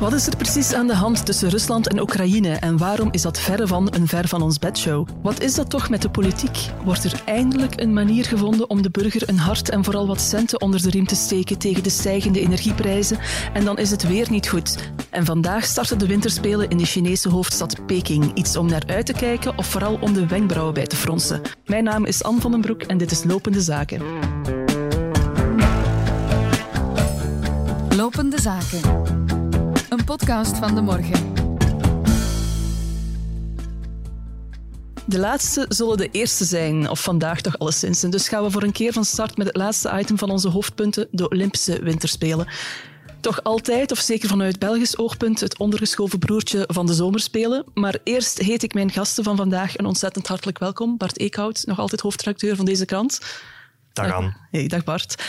Wat is er precies aan de hand tussen Rusland en Oekraïne en waarom is dat verre van een ver van ons bedshow? Wat is dat toch met de politiek? Wordt er eindelijk een manier gevonden om de burger een hart en vooral wat centen onder de riem te steken tegen de stijgende energieprijzen? En dan is het weer niet goed. En vandaag starten de winterspelen in de Chinese hoofdstad Peking. Iets om naar uit te kijken of vooral om de wenkbrauwen bij te fronsen. Mijn naam is Anne van den Broek en dit is Lopende Zaken. Lopende Zaken. Podcast van de morgen. De laatste zullen de eerste zijn, of vandaag toch alleszins. En dus gaan we voor een keer van start met het laatste item van onze hoofdpunten, de Olympische Winterspelen. Toch altijd, of zeker vanuit Belgisch oogpunt, het ondergeschoven broertje van de zomerspelen. Maar eerst heet ik mijn gasten van vandaag een ontzettend hartelijk welkom. Bart Eekhout, nog altijd hoofdredacteur van deze krant. Dag aan. Hey, dag Bart.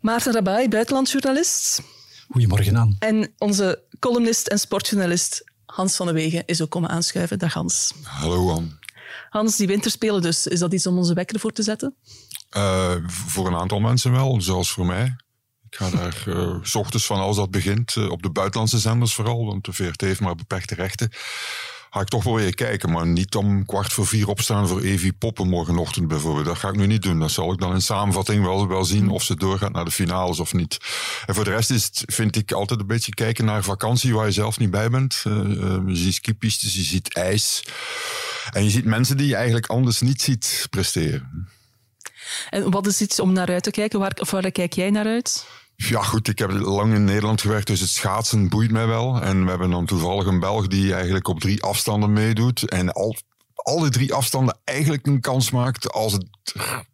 Maarten Rabai, buitenlandsjournalist. Goedemorgen aan. En onze columnist en sportjournalist Hans van de Wegen is ook komen aanschuiven. Dag Hans. Hallo An. Hans, die winterspelen dus, is dat iets om onze wekker voor te zetten? Uh, voor een aantal mensen wel, zoals voor mij. Ik ga daar uh, s ochtends van als dat begint, uh, op de buitenlandse zenders vooral, want de VRT heeft maar beperkte rechten ga ik toch wel weer kijken. Maar niet om kwart voor vier opstaan voor Evie Poppen morgenochtend bijvoorbeeld. Dat ga ik nu niet doen. Dat zal ik dan in samenvatting wel, wel zien of ze doorgaat naar de finales of niet. En voor de rest is het, vind ik altijd een beetje kijken naar vakantie waar je zelf niet bij bent. Uh, uh, je ziet skipistes, je ziet ijs. En je ziet mensen die je eigenlijk anders niet ziet presteren. En wat is iets om naar uit te kijken? Waar, waar kijk jij naar uit? Ja, goed, ik heb lang in Nederland gewerkt, dus het schaatsen boeit mij wel. En we hebben dan toevallig een Belg die eigenlijk op drie afstanden meedoet. En al, alle drie afstanden eigenlijk een kans maakt als het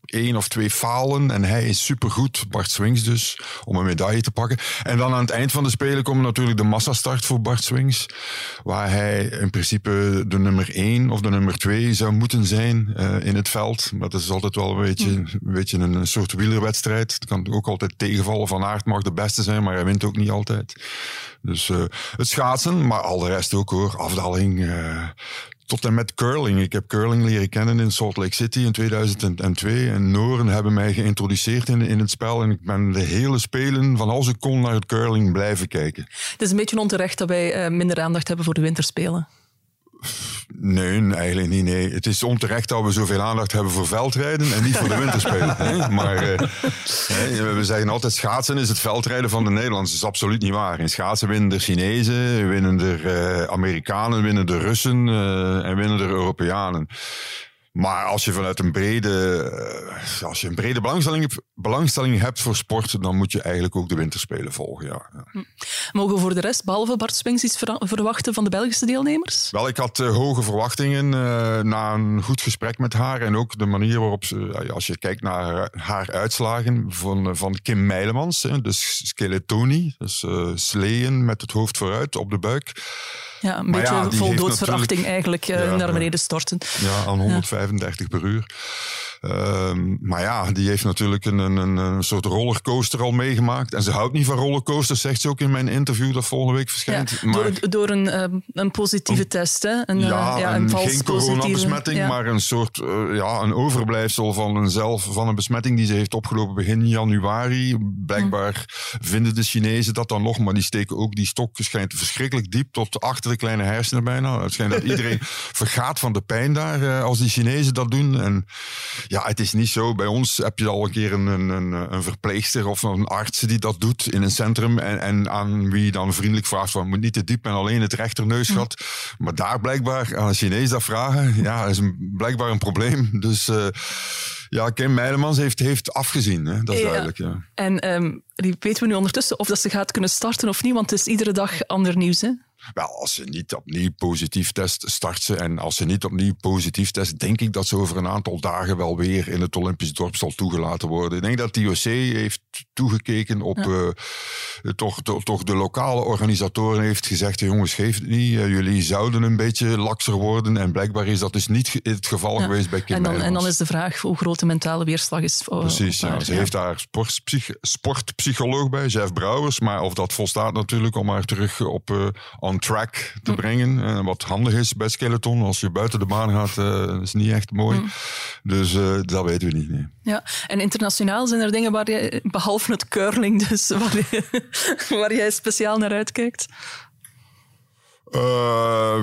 één of twee falen. En hij is supergoed, Bart Swings dus, om een medaille te pakken. En dan aan het eind van de Spelen komt natuurlijk de massastart voor Bart Swings. Waar hij in principe de nummer één of de nummer twee zou moeten zijn uh, in het veld. Maar dat is altijd wel een beetje, een, beetje een, soort wielerwedstrijd. Het kan ook altijd tegenvallen. Van Aert mag de beste zijn, maar hij wint ook niet altijd. Dus uh, het schaatsen, maar al de rest ook hoor. Afdaling, uh, tot en met curling. Ik heb curling leren kennen in Salt Lake City in 2002. En Noren hebben mij geïntroduceerd in, in het spel. En ik ben de hele spelen, van als ik kon, naar het curling blijven kijken. Het is een beetje onterecht dat wij uh, minder aandacht hebben voor de winterspelen. Nee, eigenlijk niet. Nee. Het is onterecht dat we zoveel aandacht hebben voor veldrijden en niet voor de winterspelen. hè? Maar uh, we zeggen altijd schaatsen is het veldrijden van de Nederlanders. Dat is absoluut niet waar. In schaatsen winnen de Chinezen, winnen de uh, Amerikanen, winnen de Russen uh, en winnen de Europeanen. Maar als je vanuit een brede, als je een brede belangstelling, belangstelling hebt voor sport, dan moet je eigenlijk ook de winterspelen volgen. Ja. ja. Mogen we voor de rest, behalve Bart Swings, iets verwachten van de Belgische deelnemers? Wel, ik had uh, hoge verwachtingen uh, na een goed gesprek met haar. En ook de manier waarop ze, als je kijkt naar haar uitslagen van, van Kim Meilemans, hè, dus skeletoni, dus uh, sleeën met het hoofd vooruit op de buik. Ja, een maar beetje ja, vol doodsverachting eigenlijk ja, naar beneden storten. Ja, aan 135 ja. per uur. Um, maar ja, die heeft natuurlijk een, een, een soort rollercoaster al meegemaakt. En ze houdt niet van rollercoasters, zegt ze ook in mijn interview dat volgende week verschijnt. Ja, maar, door, door een, um, een positieve een, test, hè? Een, ja, ja, een, geen coronabesmetting, ja. maar een soort uh, ja, een overblijfsel van een, zelf, van een besmetting die ze heeft opgelopen begin januari. Blijkbaar hm. vinden de Chinezen dat dan nog, maar die steken ook die stok schijnt verschrikkelijk diep tot achter de kleine hersenen bijna. Het schijnt dat iedereen vergaat van de pijn daar uh, als die Chinezen dat doen. En ja, het is niet zo. Bij ons heb je al een keer een, een, een verpleegster of een arts die dat doet in een centrum. En, en aan wie je dan vriendelijk vraagt van moet niet te diep en alleen het rechterneusgat. Mm. Maar daar blijkbaar aan een Chinees dat vragen, ja, is een, blijkbaar een probleem. Dus uh, ja, Kim Meilemans heeft, heeft afgezien. Hè? Dat is ja. duidelijk. Ja. En um, weten we nu ondertussen of dat ze gaat kunnen starten of niet? Want het is iedere dag ander nieuws. Hè? Wel, als ze niet opnieuw positief test, start ze. En als ze niet opnieuw positief test, denk ik dat ze over een aantal dagen wel weer in het Olympisch dorp zal toegelaten worden. Ik denk dat de IOC heeft toegekeken op ja. uh, toch, to, toch de lokale organisatoren heeft gezegd, jongens, geef het niet. Uh, jullie zouden een beetje lakser worden. En blijkbaar is dat dus niet het geval ja. geweest bij Kim en dan, en dan is de vraag hoe groot de mentale weerslag is. Precies, ja. Ze heeft daar sportpsych sportpsycholoog bij, Jeff Brouwers. Maar of dat volstaat natuurlijk om haar terug op uh, on track te mm. brengen. Uh, wat handig is bij skeleton. Als je buiten de baan gaat, uh, is niet echt mooi. Mm. Dus uh, dat weten we niet. Nee. Ja, en internationaal zijn er dingen waar je, behalve het curling dus, waar, je, waar jij speciaal naar uitkijkt? Uh,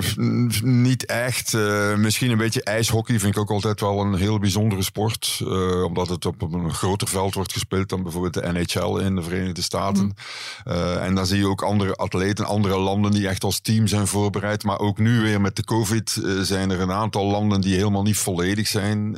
niet echt. Uh, misschien een beetje ijshockey vind ik ook altijd wel een heel bijzondere sport. Uh, omdat het op een groter veld wordt gespeeld dan bijvoorbeeld de NHL in de Verenigde Staten. Mm. en dan zie je ook andere atleten, andere landen die echt als team zijn voorbereid. Maar ook nu weer met de COVID zijn er een aantal landen die helemaal niet volledig zijn.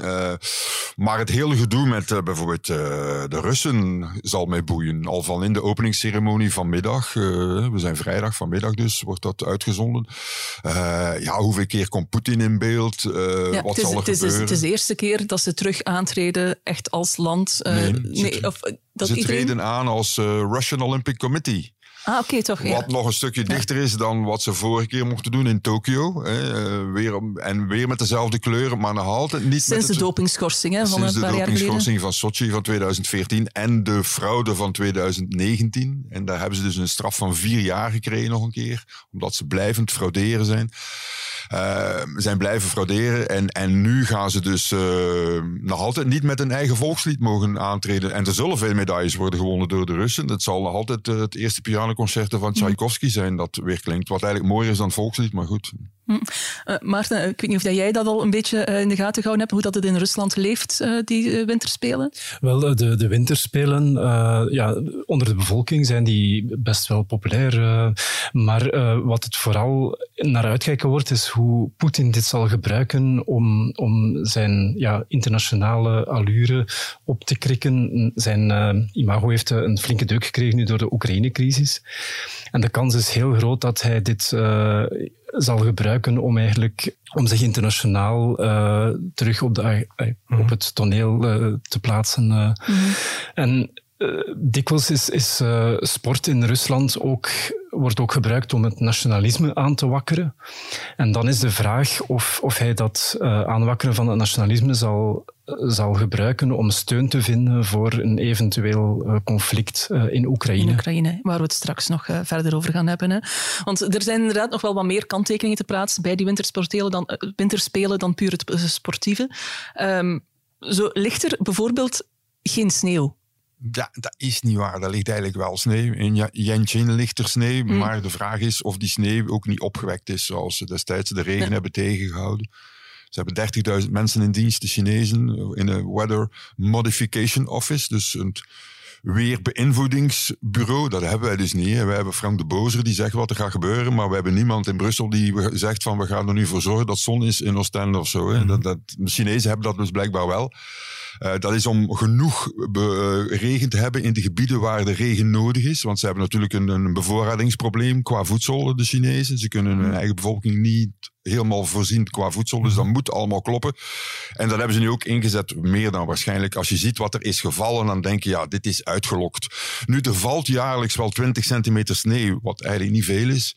maar het hele gedoe met bijvoorbeeld de Russen zal mij boeien. Al van in de openingsceremonie vanmiddag. we zijn vrijdag vanmiddag dus, wordt dat uitgezonden uh, ja, hoeveel keer komt Poetin in beeld? Uh, ja, wat het is, zal er het gebeuren? Is, het is de eerste keer dat ze terug aantreden, echt als land. Uh, nee, nee, of, dat ze iedereen... treden aan als Russian Olympic Committee. Ah, oké, toch. Ja. Wat nog een stukje dichter is dan wat ze vorige keer mochten doen in Tokio. Eh, weer, en weer met dezelfde kleuren, maar nog altijd niet Sinds met de dopingschorsing hè, van een paar jaar geleden. de dopingschorsing van Sochi van 2014 en de fraude van 2019. En daar hebben ze dus een straf van vier jaar gekregen nog een keer. Omdat ze blijvend frauderen zijn. Uh, zijn blijven frauderen. En, en nu gaan ze dus uh, nog altijd niet met een eigen volkslied mogen aantreden. En er zullen veel medailles worden gewonnen door de Russen. Het zal nog altijd uh, het eerste pianoconcerto van Tchaikovsky zijn dat weer klinkt. Wat eigenlijk mooier is dan volkslied, maar goed. Hm. Maarten, ik weet niet of jij dat al een beetje in de gaten gehouden hebt, hoe dat het in Rusland leeft, die winterspelen? Wel, de, de winterspelen, ja, onder de bevolking zijn die best wel populair. maar wat het vooral naar uitkijken wordt, is hoe Poetin dit zal gebruiken om, om zijn ja, internationale allure op te krikken. Zijn imago heeft een flinke deuk gekregen nu door de Oekraïne-crisis. En de kans is heel groot dat hij dit zal gebruiken om eigenlijk om zich internationaal uh, terug op, de, op mhm. het toneel te plaatsen. Mm -hmm. En uh, dikwijls is, uh, sport in Rusland ook, wordt ook gebruikt om het nationalisme aan te wakkeren. En dan is de vraag of, of hij dat uh, aanwakkeren van het nationalisme zal, zal gebruiken om steun te vinden voor een eventueel conflict in Oekraïne. In Oekraïne, waar we het straks nog verder over gaan hebben. Hè. Want er zijn inderdaad nog wel wat meer kanttekeningen te plaatsen bij die winterspelen dan, winterspelen dan puur het sportieve. Um, zo ligt er bijvoorbeeld geen sneeuw ja, dat is niet waar. Daar ligt eigenlijk wel sneeuw. In Yanqing ligt er sneeuw, mm. maar de vraag is of die sneeuw ook niet opgewekt is zoals ze destijds de regen hebben tegengehouden. Ze hebben 30.000 mensen in dienst, de Chinezen, in een Weather Modification Office. Dus een weerbeïnvloedingsbureau. Dat hebben wij dus niet. Wij hebben Frank de Bozer die zegt wat er gaat gebeuren, maar we hebben niemand in Brussel die zegt van we gaan er nu voor zorgen dat zon is in Oostende of zo. Hè. Mm. Dat, dat, de Chinezen hebben dat dus blijkbaar wel. Uh, dat is om genoeg uh, regen te hebben in de gebieden waar de regen nodig is. Want ze hebben natuurlijk een, een bevoorradingsprobleem qua voedsel, de Chinezen. Ze kunnen hun eigen bevolking niet helemaal voorzien qua voedsel. Dus dat moet allemaal kloppen. En dat hebben ze nu ook ingezet, meer dan waarschijnlijk. Als je ziet wat er is gevallen, dan denk je, ja, dit is uitgelokt. Nu, er valt jaarlijks wel 20 centimeter sneeuw, wat eigenlijk niet veel is,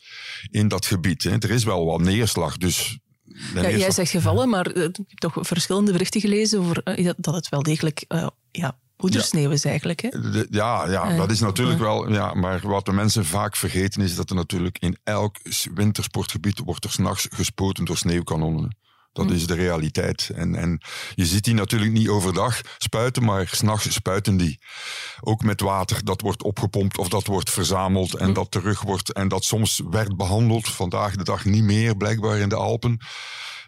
in dat gebied. Hè. Er is wel wat neerslag, dus ja, jij zegt gevallen, maar uh, ik heb toch verschillende berichten gelezen over uh, dat het wel degelijk uh, ja, poedersneeuw is eigenlijk. Hè? ja, ja dat is natuurlijk wel. Ja, maar wat de mensen vaak vergeten is dat er natuurlijk in elk wintersportgebied wordt er s'nachts gespoten door sneeuwkanonnen. Dat hm. is de realiteit. En, en je ziet die natuurlijk niet overdag spuiten, maar s'nachts spuiten die. Ook met water dat wordt opgepompt of dat wordt verzameld en hm. dat terug wordt. En dat soms werd behandeld, vandaag de dag niet meer, blijkbaar in de Alpen.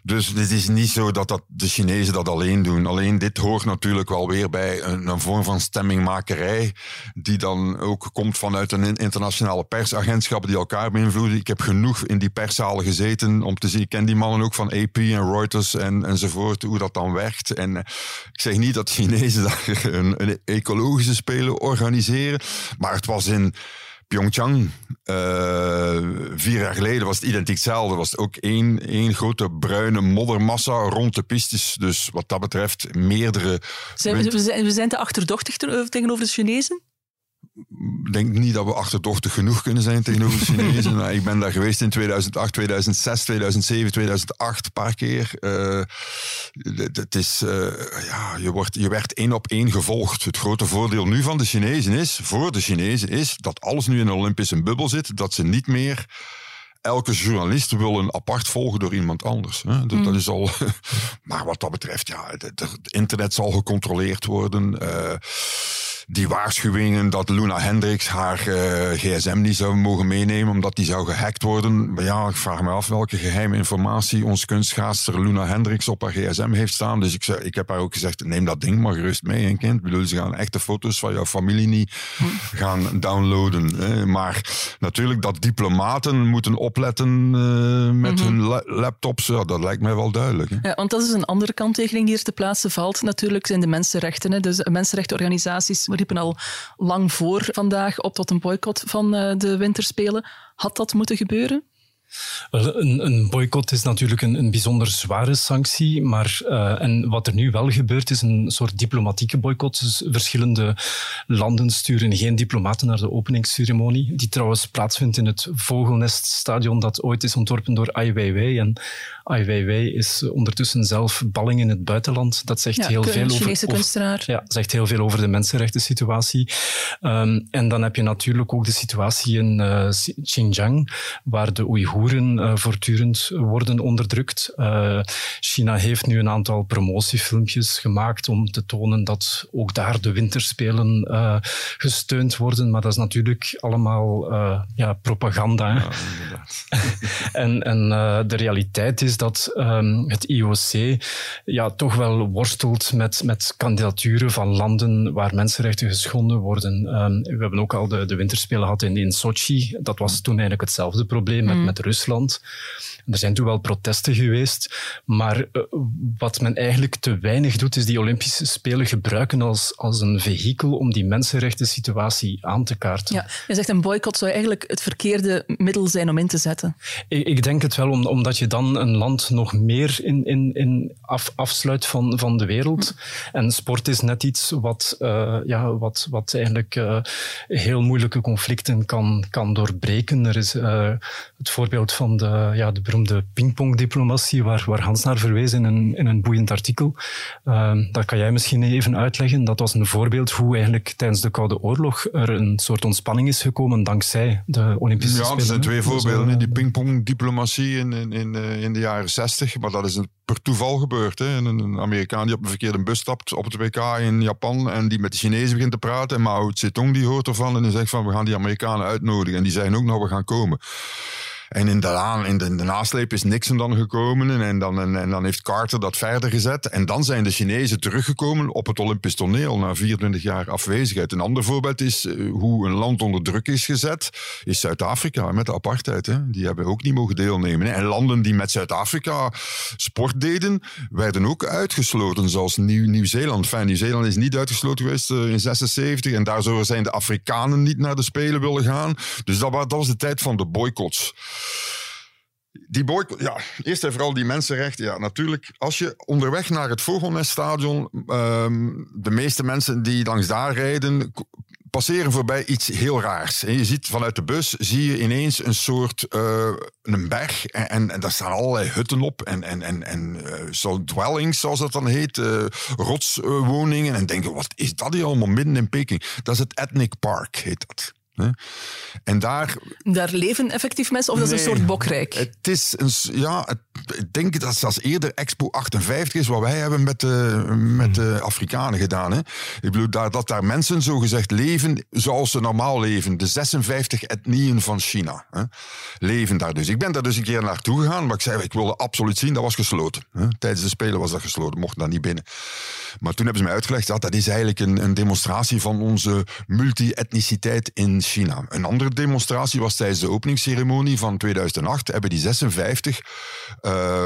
Dus het is niet zo dat, dat de Chinezen dat alleen doen. Alleen dit hoort natuurlijk wel weer bij een, een vorm van stemmingmakerij, die dan ook komt vanuit een internationale persagentschap die elkaar beïnvloeden. Ik heb genoeg in die perszalen gezeten om te zien. Ik ken die mannen ook van AP en Reuters en, enzovoort, hoe dat dan werkt. En eh, ik zeg niet dat Chinezen daar een, een ecologische spelen organiseren, maar het was in Pyeongchang, uh, vier jaar geleden, was het identiek hetzelfde. Was het ook één, één grote bruine moddermassa rond de pistes. Dus wat dat betreft meerdere... Zijn, we, zijn, we zijn te achterdochtig tegenover de Chinezen? Ik denk niet dat we achterdochtig genoeg kunnen zijn tegenover de Chinezen. Nou, ik ben daar geweest in 2008, 2006, 2007, 2008, een paar keer. Uh, het is, uh, ja, je, wordt, je werd één op één gevolgd. Het grote voordeel nu van de Chinezen is, voor de Chinezen, is dat alles nu in een Olympische bubbel zit. Dat ze niet meer elke journalist willen apart volgen door iemand anders. Hè? Dat, dat, is al. maar wat dat betreft, ja, het, internet zal gecontroleerd worden. Uh, die waarschuwingen dat Luna Hendricks haar uh, gsm niet zou mogen meenemen omdat die zou gehackt worden. Maar ja, ik vraag me af welke geheime informatie ons kunstschaatster Luna Hendricks op haar gsm heeft staan. Dus ik, ik heb haar ook gezegd, neem dat ding maar gerust mee, een kind. Ik bedoel, ze gaan echte foto's van jouw familie niet gaan downloaden. Hè. Maar natuurlijk dat diplomaten moeten opletten uh, met mm -hmm. hun laptops, ja, dat lijkt mij wel duidelijk. Hè. Ja, want dat is een andere kanttekening die er te plaatsen valt. Natuurlijk zijn de mensenrechten. Hè. Dus mensenrechtenorganisaties riepen al lang voor vandaag op tot een boycott van uh, de winterspelen. Had dat moeten gebeuren? Een, een boycott is natuurlijk een, een bijzonder zware sanctie, maar uh, en wat er nu wel gebeurt is een soort diplomatieke boycott. Dus verschillende landen sturen geen diplomaten naar de openingsceremonie, die trouwens plaatsvindt in het Vogelneststadion dat ooit is ontworpen door Ai Weiwei. En Ai Weiwei is ondertussen zelf balling in het buitenland. Dat zegt ja, heel veel over, Chinese kunstenaar. Ja, zegt heel veel over de mensenrechten situatie. Um, en dan heb je natuurlijk ook de situatie in uh, Xinjiang, waar de Oeigoeren uh, voortdurend worden onderdrukt. Uh, China heeft nu een aantal promotiefilmpjes gemaakt om te tonen dat ook daar de winterspelen uh, gesteund worden. Maar dat is natuurlijk allemaal ja, propaganda. Ja, en en de realiteit is dat um, het IOC ja, toch wel worstelt met, met kandidaturen van landen waar mensenrechten geschonden worden. Um, we hebben ook al de, de winterspelen gehad in, in Sochi. Dat was toen eigenlijk hetzelfde probleem met, mm. met Rusland. Er zijn toen wel protesten geweest, maar uh, wat men eigenlijk te weinig doet, is die Olympische Spelen gebruiken als, als een vehikel om die mensenrechten situatie aan te kaarten. Ja, je zegt een boycott zou eigenlijk het verkeerde middel zijn om in te zetten. Ik, ik denk het wel, om, omdat je dan een land nog meer in, in, in af, afsluit van, van de wereld. Hm. En sport is net iets wat, uh, ja, wat, wat eigenlijk uh, heel moeilijke conflicten kan, kan doorbreken. Er is het voorbeeld van de, ja, de beroemde pingpongdiplomatie, waar, waar Hans naar verwees in een, in een boeiend artikel. Uh, dat kan jij misschien even uitleggen. Dat was een voorbeeld hoe eigenlijk tijdens de Koude Oorlog er een soort ontspanning is gekomen dankzij de Olympische ja, Spelen. Ja, er zijn twee voorbeelden. Die pingpongdiplomatie in, in, in, uh, in de jaren zestig, maar dat is per toeval gebeurd. Hè. Een, een Amerikaan die op een verkeerde bus stapt op het WK in Japan en die met de Chinezen begint te praten. En Mao Zedong die hoort ervan en die zegt van we gaan die Amerikanen uitnodigen. En die zeggen ook nog we gaan komen. En in de, de, in de nasleep is Nixon dan gekomen en dan, en, dan heeft Carter dat verder gezet. En dan zijn de Chinezen teruggekomen op het Olympisch toneel na 24 jaar afwezigheid. Een ander voorbeeld is uh, hoe een land onder druk is gezet, is Zuid-Afrika met de apartheid. Hè. Die hebben ook niet mogen deelnemen. Hè. En landen die met Zuid-Afrika sport deden, werden ook uitgesloten, zoals Nieuw-Zeeland. Enfin, Nieuw-Zeeland is niet uitgesloten geweest uh, in 76 en daardoor zijn de Afrikanen niet naar de Spelen willen gaan. Dus dat, dat was de tijd van de boycotts. Die boycott, ja, eerst en vooral die mensenrechten. Ja, natuurlijk, als je onderweg naar het Vogelneststadion, um, de meeste mensen die langs daar rijden, passeren voorbij iets heel raars. Je ziet vanuit de bus, zie je ineens een soort, uh, een berg en, daar staan allerlei hutten op en, en, en, en uh, zo dwellings, zoals dat dan heet, uh, rotswoningen. en denken, wat is dat hier allemaal midden in Peking? Dat is het Ethnic Park, heet dat. En daar... Daar leven effectief mensen of dat is een soort bokrijk? Het is een... Ja, het, ik denk dat zelfs eerder Expo 58 is wat wij hebben met de, met de Afrikanen gedaan. Hè. Ik bedoel, dat, dat daar mensen zogezegd leven zoals ze normaal leven. De 56 etnieën van China hè, leven daar dus. Ik ben daar dus een keer naartoe gegaan, maar ik zei, ik wilde absoluut zien, dat was gesloten. Hè. Tijdens de Spelen was dat gesloten, mocht daar niet binnen. Maar toen hebben ze mij uitgelegd, dat dat is eigenlijk een, een demonstratie van onze multi-etniciteit in China. Een andere demonstratie was tijdens de openingsceremonie van 2008. Hebben die 56 uh,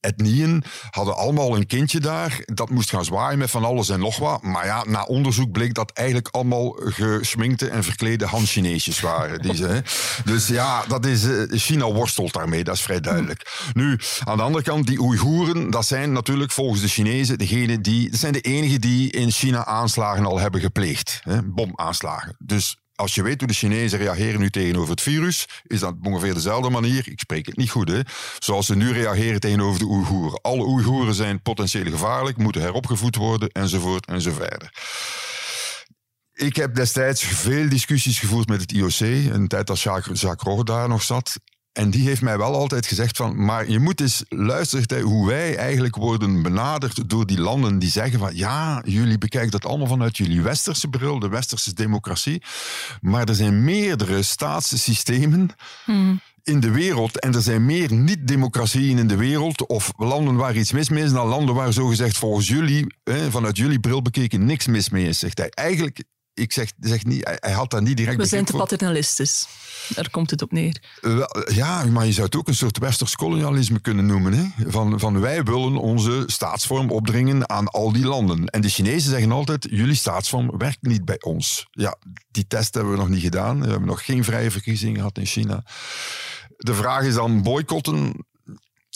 etnieën hadden allemaal een kindje daar. Dat moest gaan zwaaien met van alles en nog wat. Maar ja, na onderzoek bleek dat eigenlijk allemaal geschminkte en verklede Han-Chineesjes waren. Die ze, dus ja, dat is, uh, China worstelt daarmee, dat is vrij duidelijk. Nu, aan de andere kant, die Oeigoeren, dat zijn natuurlijk volgens de Chinezen degene die, dat zijn de enigen die in China aanslagen al hebben gepleegd. Hè, bomaanslagen. Dus als je weet hoe de Chinezen reageren nu tegenover het virus, is dat op ongeveer dezelfde manier. Ik spreek het niet goed, hè? Zoals ze nu reageren tegenover de Oeigoeren. Alle Oeigoeren zijn potentieel gevaarlijk, moeten heropgevoed worden, enzovoort enzoverder. Ik heb destijds veel discussies gevoerd met het IOC, een tijd als Jacques, Jacques daar nog zat. En die heeft mij wel altijd gezegd van, maar je moet eens luisteren hoe wij eigenlijk worden benaderd door die landen die zeggen van, ja, jullie bekijken dat allemaal vanuit jullie westerse bril, de westerse democratie. Maar er zijn meerdere staatssystemen Hmm. in de wereld en er zijn meer niet-democratieën in de wereld of landen waar iets mis mee is dan landen waar zogezegd volgens jullie, vanuit jullie bril bekeken, niks mis mee is, zegt hij. Eigenlijk, ik zeg, zeg niet, hij- had dat niet direct We zijn te paternalistisch. Daar komt het op neer. Wel, Ja, maar je zou het ook een soort westers kolonialisme kunnen noemen. Hè? Van, van wij willen onze staatsvorm opdringen aan al die landen. En de Chinezen zeggen altijd, jullie staatsvorm werkt niet bij ons. Ja, die test hebben we nog niet gedaan. We hebben nog geen vrije verkiezingen gehad in China. De vraag is dan boycotten.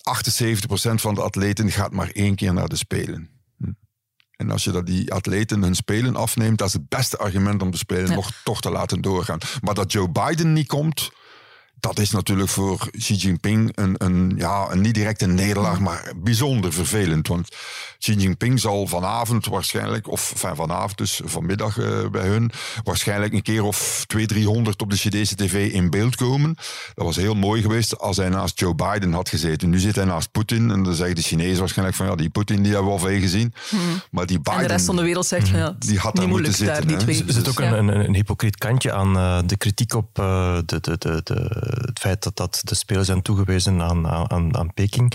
78% van de atleten gaat maar één keer naar de Spelen. En als je dat die atleten hun spelen afneemt, dat is het beste argument om de spelen Ja. nog toch te laten doorgaan. Maar dat Joe Biden niet komt, dat is natuurlijk voor Xi Jinping een, een, ja, een niet direct een nederlaag, maar bijzonder vervelend. Want Xi Jinping zal vanavond waarschijnlijk, of enfin, vanavond dus vanmiddag eh, bij hun, waarschijnlijk een keer of 200, 300 op de Chinese tv in beeld komen. Dat was heel mooi geweest als hij naast Joe Biden had gezeten. Nu zit hij naast Poetin en dan zeggen de Chinezen waarschijnlijk van ja, die Poetin die hebben we al veel gezien. Maar die Biden... En de rest van de wereld zegt van ja, Die had daar moeten daar, zitten, twee. Er zit ook Ja. een, een, een hypocriet kantje aan eh, de kritiek op eh, de, de, de, de, het feit dat, dat de Spelen zijn toegewezen aan, aan, aan Peking.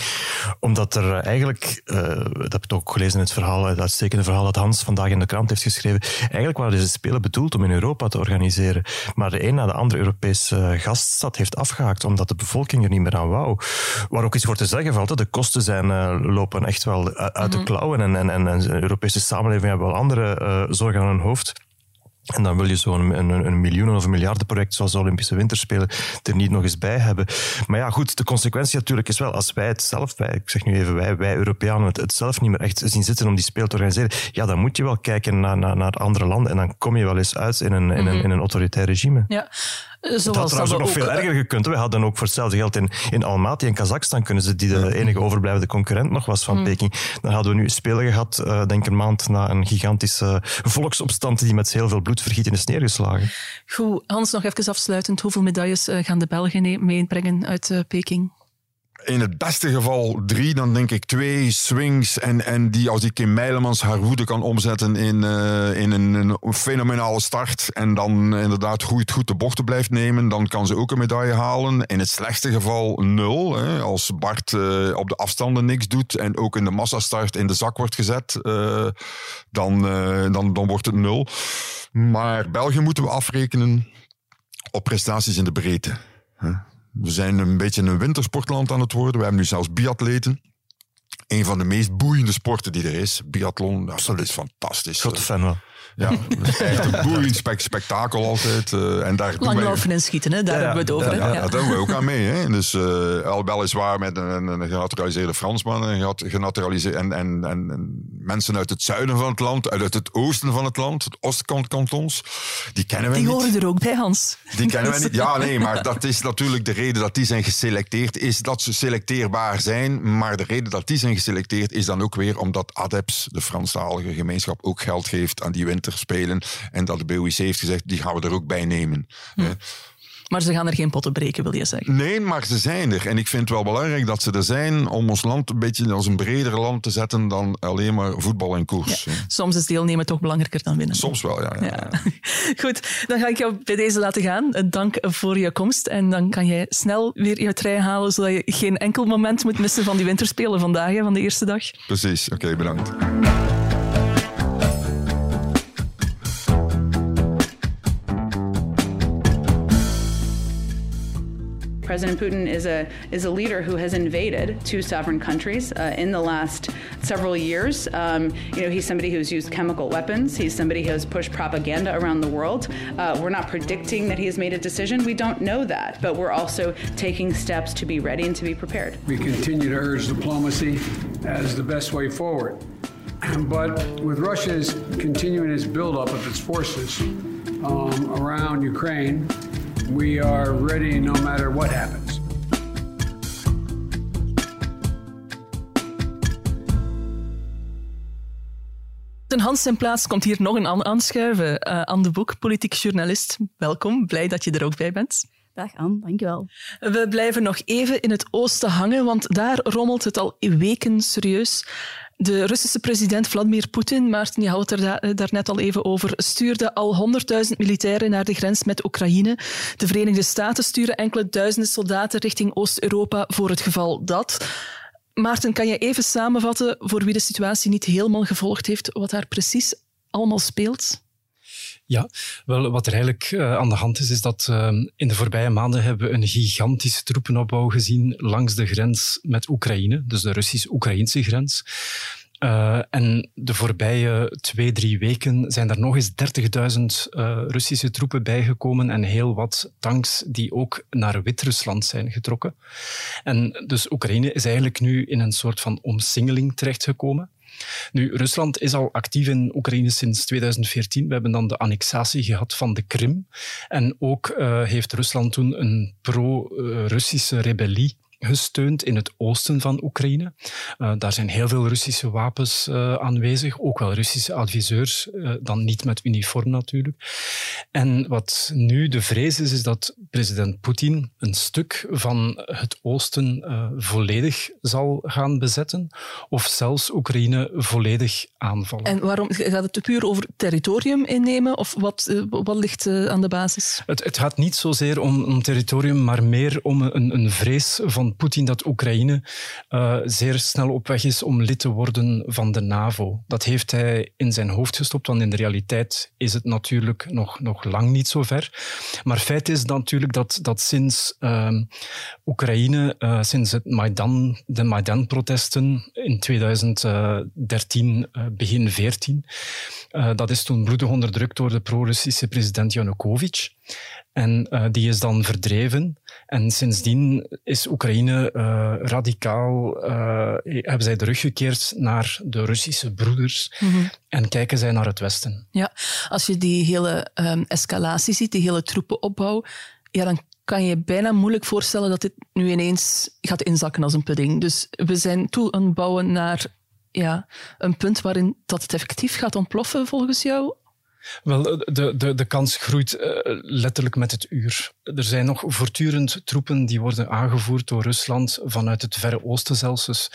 Omdat er eh, eigenlijk, eh, dat heb ik ook gelezen in het verhaal, het uitstekende verhaal dat Hans vandaag in de krant heeft geschreven, eigenlijk waren deze Spelen bedoeld om in Europa te organiseren. Maar de een na de andere Europese eh, gaststad heeft afgehaakt, omdat de bevolking er niet meer aan wou. Waar ook iets voor te zeggen valt, de kosten zijn, lopen echt wel uit de klauwen en, en, en, en de Europese samenleving hebben wel andere zorgen aan hun hoofd. En dan wil je zo'n een, een, miljoenen- of een miljardenproject zoals de Olympische Winterspelen er niet nog eens bij hebben. Maar ja, goed, de consequentie natuurlijk is wel, als wij het zelf, wij, ik zeg nu even wij, wij Europeanen, het, het zelf niet meer echt zien zitten om die speel te organiseren, ja, dan moet je wel kijken naar, naar, naar andere landen en dan kom je wel eens uit in een, in een, in een autoritair regime. Ja, Eh, Het had dat nog ook... veel erger gekund. We hadden ook voor hetzelfde geld in, in Almaty en Kazachstan kunnen ze, die de enige overblijvende concurrent nog was van Peking. Dan hadden we nu spelen gehad, eh, denk een maand na een gigantische volksopstand die met heel veel bloedvergieten is neergeslagen. Goed, Hans, nog even afsluitend. Hoeveel medailles eh, gaan de Belgen meebrengen uit eh, Peking? In het beste geval drie, dan denk ik twee swings. En, en die, als die Kim Meilemans haar woede kan omzetten in, eh, in een, een fenomenale start. En dan inderdaad goed, goed de bochten blijft nemen, dan kan ze ook een medaille halen. In het slechtste geval nul. Hè, als Bart eh, op de afstanden niks doet en ook in de massastart in de zak wordt gezet, eh, dan, dan, dan wordt het nul. Maar België moeten we afrekenen op prestaties in de breedte. hè. We zijn een beetje een wintersportland aan het worden. We hebben nu zelfs biatleten. Een van de meest boeiende sporten die er is. Biathlon, dat is fantastisch. Grote fan wel. Ja, dat is echt een boeiend spek- spektakel altijd. eh, en daar Langlopen en schieten, hè? daar Ja, hebben we het over. ja, hè? ja, Ja. daar doen we ook aan mee. Hè. Dus uh, al weliswaar met een, een genaturaliseerde Fransman en, gehat- genaturaliseerde, en, en, en, en mensen uit het zuiden van het land, uit het oosten van het land, het oostkant kantons, die kennen Die niet. horen er ook bij, Hans. Die kennen wij niet. Ja, nee, maar dat is natuurlijk de reden dat die zijn geselecteerd, is dat ze selecteerbaar zijn. Maar de reden dat die zijn geselecteerd is dan ook weer omdat ADEPS, de Franstalige gemeenschap, ook geld geeft aan die winterspelen. En dat de BOIC heeft gezegd, die gaan we er ook bij nemen. Eh, Maar ze gaan er geen potten breken, wil je zeggen. Nee, maar ze zijn er. En ik vind het wel belangrijk dat ze er zijn om ons land een beetje als een breder land te zetten dan alleen maar voetbal en koers. Ja. Soms is deelnemen toch belangrijker dan winnen. Soms wel, ja. ja. Ja. Goed, dan ga ik jou bij deze laten gaan. Eh, Dank voor je komst. En dan kan jij snel weer je trui halen, zodat je geen enkel moment moet missen van die winterspelen vandaag, hè, van de eerste dag. Precies, oké, bedankt. President Putin is a is a leader who has invaded two sovereign countries uh, in the last several years. Um, you know, he's somebody who's used chemical weapons. He's somebody who has pushed propaganda around the world. Uh, we're not predicting that he has made a decision. We don't know that, but we're also taking steps to be ready and to be prepared. We continue to urge diplomacy as the best way forward. But with Russia's continuing its buildup of its forces um, around Ukraine, we are ready no matter what happens. Ten Hans zijn plaats komt hier nog een aan aanschuiven. Uh, aan de Boek, politiek journalist. Welkom, blij dat je er ook bij bent. Dag Anne, dankjewel. We blijven nog even in het oosten hangen, want daar rommelt het al weken serieus. De Russische president Vladimir Poetin, Maarten, je had het er daar net al even over, stuurde al 100.000 militairen naar de grens met Oekraïne. De Verenigde Staten sturen enkele duizenden soldaten richting Oost-Europa voor het geval dat. Maarten, kan je even samenvatten voor wie de situatie niet helemaal gevolgd heeft, wat daar precies allemaal speelt? Ja, wel, wat er eigenlijk uh, aan de hand is, is dat uh, in de voorbije maanden hebben we een gigantische troepenopbouw gezien langs de grens met Oekraïne, dus de Russisch-Oekraïnse grens. Uh, en de voorbije twee, drie weken zijn er nog eens 30.000 Russische troepen bijgekomen en heel wat tanks die ook naar Wit-Rusland zijn getrokken. En dus Oekraïne is eigenlijk nu in een soort van omsingeling terechtgekomen. Nu, Rusland is al actief in Oekraïne sinds 2014. We hebben dan de annexatie gehad van de Krim. En ook uh, heeft Rusland toen een pro-Russische rebellie gesteund in het oosten van Oekraïne. Uh, daar zijn heel veel Russische wapens uh, aanwezig, ook wel Russische adviseurs, dan niet met uniform natuurlijk. En wat nu de vrees is, is dat president Poetin een stuk van het oosten volledig zal gaan bezetten, of zelfs Oekraïne volledig aanvallen. En waarom gaat het puur over territorium innemen, of wat, wat ligt aan de basis? Het, het, gaat niet zozeer om, om territorium, maar meer om een, een vrees van Poetin dat Oekraïne zeer snel op weg is om lid te worden van de NAVO. Dat heeft hij in zijn hoofd gestopt, want in de realiteit is het natuurlijk nog, nog lang niet zo ver. Maar feit is natuurlijk dat, dat sinds uh, Oekraïne, uh, sinds het Maidan, de Maidan-protesten in 2013, uh, begin 14, dat is toen bloedig onderdrukt door de pro-Russische president Yanukovych. En uh, die is dan verdreven. En sindsdien is Oekraïne uh, radicaal, uh, hebben zij de rug gekeerd naar de Russische broeders mm -hmm. en kijken zij naar het Westen. Ja, als je die hele um, escalatie ziet, die hele troepenopbouw, ja, dan kan je bijna moeilijk voorstellen dat dit nu ineens gaat inzakken als een pudding. Dus we zijn toe aan het bouwen naar ja, een punt waarin dat het effectief gaat ontploffen, volgens jou? Wel, de, de, de kans groeit uh, letterlijk met het uur. Er zijn nog voortdurend troepen die worden aangevoerd door Rusland vanuit het Verre Oosten zelfs. Dus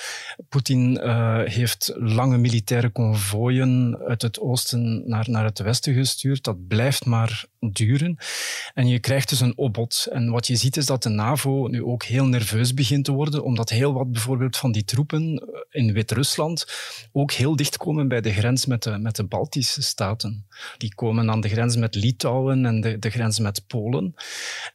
Poetin uh, heeft lange militaire konvooien uit het oosten naar, naar het westen gestuurd. Dat blijft maar duren. En je krijgt dus een opbod. En wat je ziet is dat de NAVO nu ook heel nerveus begint te worden, omdat heel wat bijvoorbeeld van die troepen in Wit-Rusland ook heel dicht komen bij de grens met de, met de Baltische staten. Die komen aan de grens met Litouwen en de, de grens met Polen.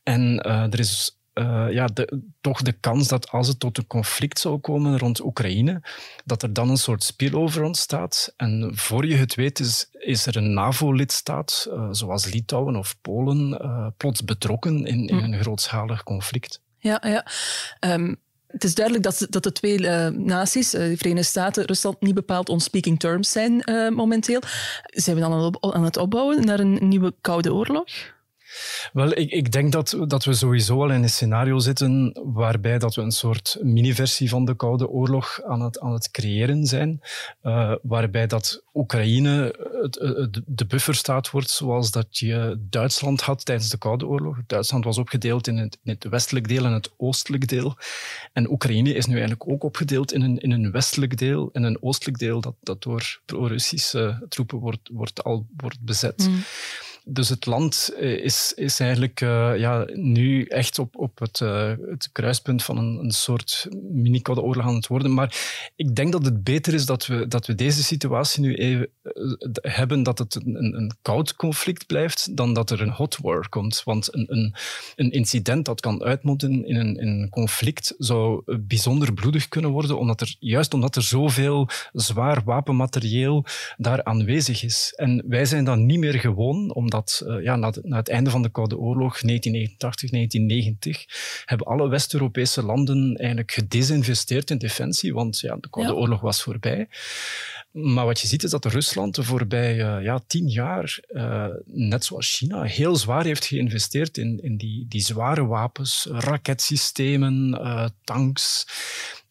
En uh, er is uh, ja, de, toch de kans dat als het tot een conflict zou komen rond Oekraïne, dat er dan een soort spillover ontstaat. En voor je het weet is, is er een NAVO-lidstaat, uh, zoals Litouwen of Polen, uh, plots betrokken in, in een grootschalig conflict. Ja, ja. Um, het is duidelijk dat, dat de twee uh, naties, uh, de Verenigde Staten, Rusland, niet bepaald on speaking terms zijn uh, momenteel. Zijn we dan aan het opbouwen naar een nieuwe Koude Oorlog? Wel, ik, ik denk dat, dat we sowieso al in een scenario zitten waarbij dat we een soort mini-versie van de Koude Oorlog aan het, aan het creëren zijn. Uh, waarbij dat Oekraïne het, het, de bufferstaat wordt zoals dat je Duitsland had tijdens de Koude Oorlog. Duitsland was opgedeeld in het, in het westelijk deel en het oostelijk deel. En Oekraïne is nu eigenlijk ook opgedeeld in een, in een westelijk deel en een oostelijk deel dat, dat door pro-Russische troepen wordt, wordt, al wordt bezet. Mm. Dus het land eh, is, is eigenlijk uh, ja, nu echt op, op het, uh, het kruispunt van een, een soort mini-koude oorlog aan het worden. Maar ik denk dat het beter is dat we, dat we deze situatie nu even hebben, dat het een, een, koud conflict blijft, dan dat er een hot war komt. Want een, een, een incident dat kan uitmonden in een, in een conflict zou bijzonder bloedig kunnen worden, omdat er, juist omdat er zoveel zwaar wapenmaterieel daar aanwezig is. En wij zijn dan niet meer gewoon, omdat dat uh, ja, na, na, het einde van de Koude Oorlog, 1989, 1990, hebben alle West-Europese landen eigenlijk gedesinvesteerd in defensie, want ja, de Koude ja. Oorlog was voorbij. Maar wat je ziet is dat Rusland de voorbije uh, ja, tien jaar, uh, net zoals China, heel zwaar heeft geïnvesteerd in, in die, die zware wapens, raketsystemen, tanks.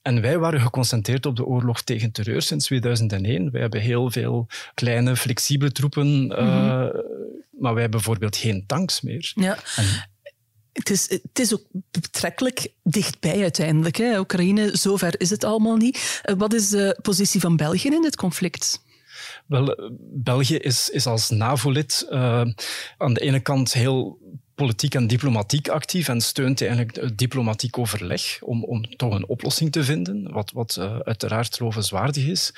En wij waren geconcentreerd op de oorlog tegen terreur sinds 2001. Wij hebben heel veel kleine, flexibele troepen, mm -hmm. uh, maar wij hebben bijvoorbeeld geen tanks meer. Ja. En Het is, het is ook betrekkelijk dichtbij uiteindelijk. Hè. Oekraïne, zover is het allemaal niet. Eh, wat is de positie van België in dit conflict? Wel, België is, is als NAVO-lid uh, aan de ene kant heel politiek en diplomatiek actief en steunt eigenlijk het diplomatiek overleg om, om toch een oplossing te vinden, wat, wat uh, uiteraard lovenswaardig is.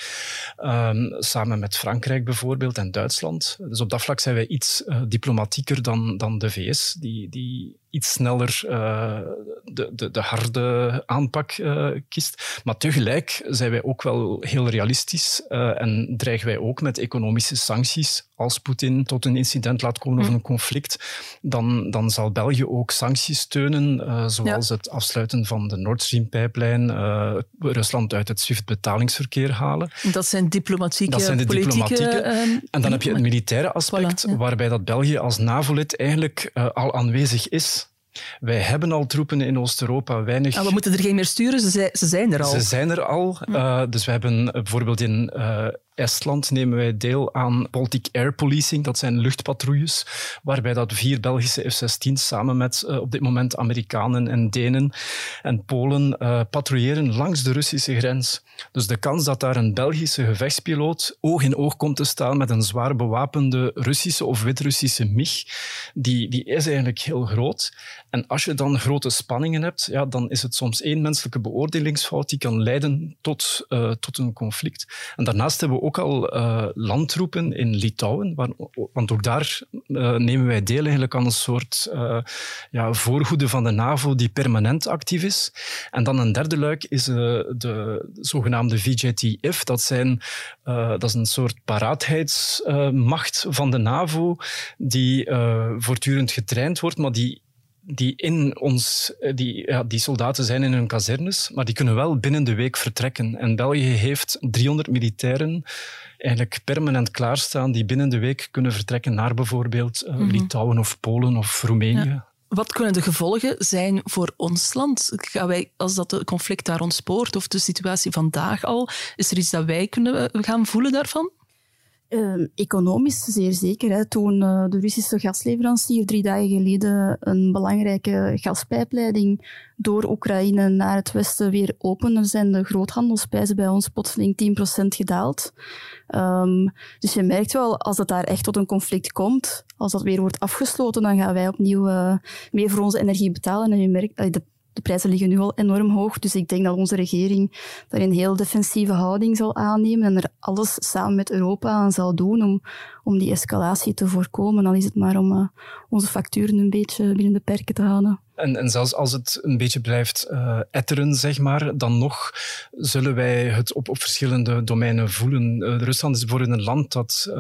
Um, samen met Frankrijk bijvoorbeeld en Duitsland. Dus op dat vlak zijn wij iets uh, diplomatieker dan, dan de VS, die, die iets sneller uh, de, de, de, harde aanpak uh, kiest. Maar tegelijk zijn wij ook wel heel realistisch uh, en dreigen wij ook met economische sancties. Als Poetin tot een incident laat komen of een conflict, dan, dan zal België ook sancties steunen, zoals ja. het afsluiten van de Nord Stream-pijplijn, Rusland uit het SWIFT-betalingsverkeer halen. Dat zijn diplomatieke, dat zijn de diplomatieke. Ehm, en dan heb je het militaire aspect, voilà, ja. waarbij dat België als NAVO-lid eigenlijk al aanwezig is. Wij hebben al troepen in Oost-Europa, weinig... We moeten er geen meer sturen, ze, zijn er al. Ze zijn er al. Uh, dus we hebben bijvoorbeeld in uh, Estland nemen wij deel aan Baltic Air Policing, dat zijn luchtpatrouilles, waarbij dat vier Belgische F-16's samen met uh, op dit moment Amerikanen en Denen en Polen patrouilleren langs de Russische grens. Dus de kans dat daar een Belgische gevechtspiloot oog in oog komt te staan met een zwaar bewapende Russische of Wit-Russische MiG, die, die is eigenlijk heel groot. En als je dan grote spanningen hebt, ja, dan is het soms één menselijke beoordelingsfout die kan leiden tot, uh, tot een conflict. En daarnaast hebben we ook al uh, landtroepen in Litouwen, waar, want ook daar uh, nemen wij deel eigenlijk aan een soort ja, voorhoede van de NAVO die permanent actief is. En dan een derde luik is de zogenaamde VJTF. Dat, zijn, dat is een soort paraadheidsmacht van de NAVO die voortdurend getraind wordt, maar die die in ons, die, ja, die soldaten zijn in hun kazernes, maar die kunnen wel binnen de week vertrekken. En België heeft 300 militairen eigenlijk permanent klaarstaan die binnen de week kunnen vertrekken naar bijvoorbeeld uh, mm-hmm. Litouwen of Polen of Roemenië. Ja. Wat kunnen de gevolgen zijn voor ons land? Gaan wij, als dat conflict daar ontspoort of de situatie vandaag al, is er iets dat wij kunnen gaan voelen daarvan? Uh, economisch zeer zeker. Hè. Toen uh, de Russische gasleverancier drie dagen geleden een belangrijke gaspijpleiding door Oekraïne naar het westen weer opende, zijn de groothandelsprijzen bij ons plotseling 10% gedaald. Um, dus je merkt wel, als het daar echt tot een conflict komt, als dat weer wordt afgesloten, dan gaan wij opnieuw uh, meer voor onze energie betalen. En je merkt, de de prijzen liggen nu al enorm hoog, dus ik denk dat onze regering daar een heel defensieve houding zal aannemen en er alles samen met Europa aan zal doen om, om die escalatie te voorkomen. Dan is het maar om uh, onze facturen een beetje binnen de perken te houden. En, en zelfs als het een beetje blijft uh, etteren, zeg maar, dan nog zullen wij het op, op verschillende domeinen voelen. Uh, Rusland is bijvoorbeeld een land dat uh,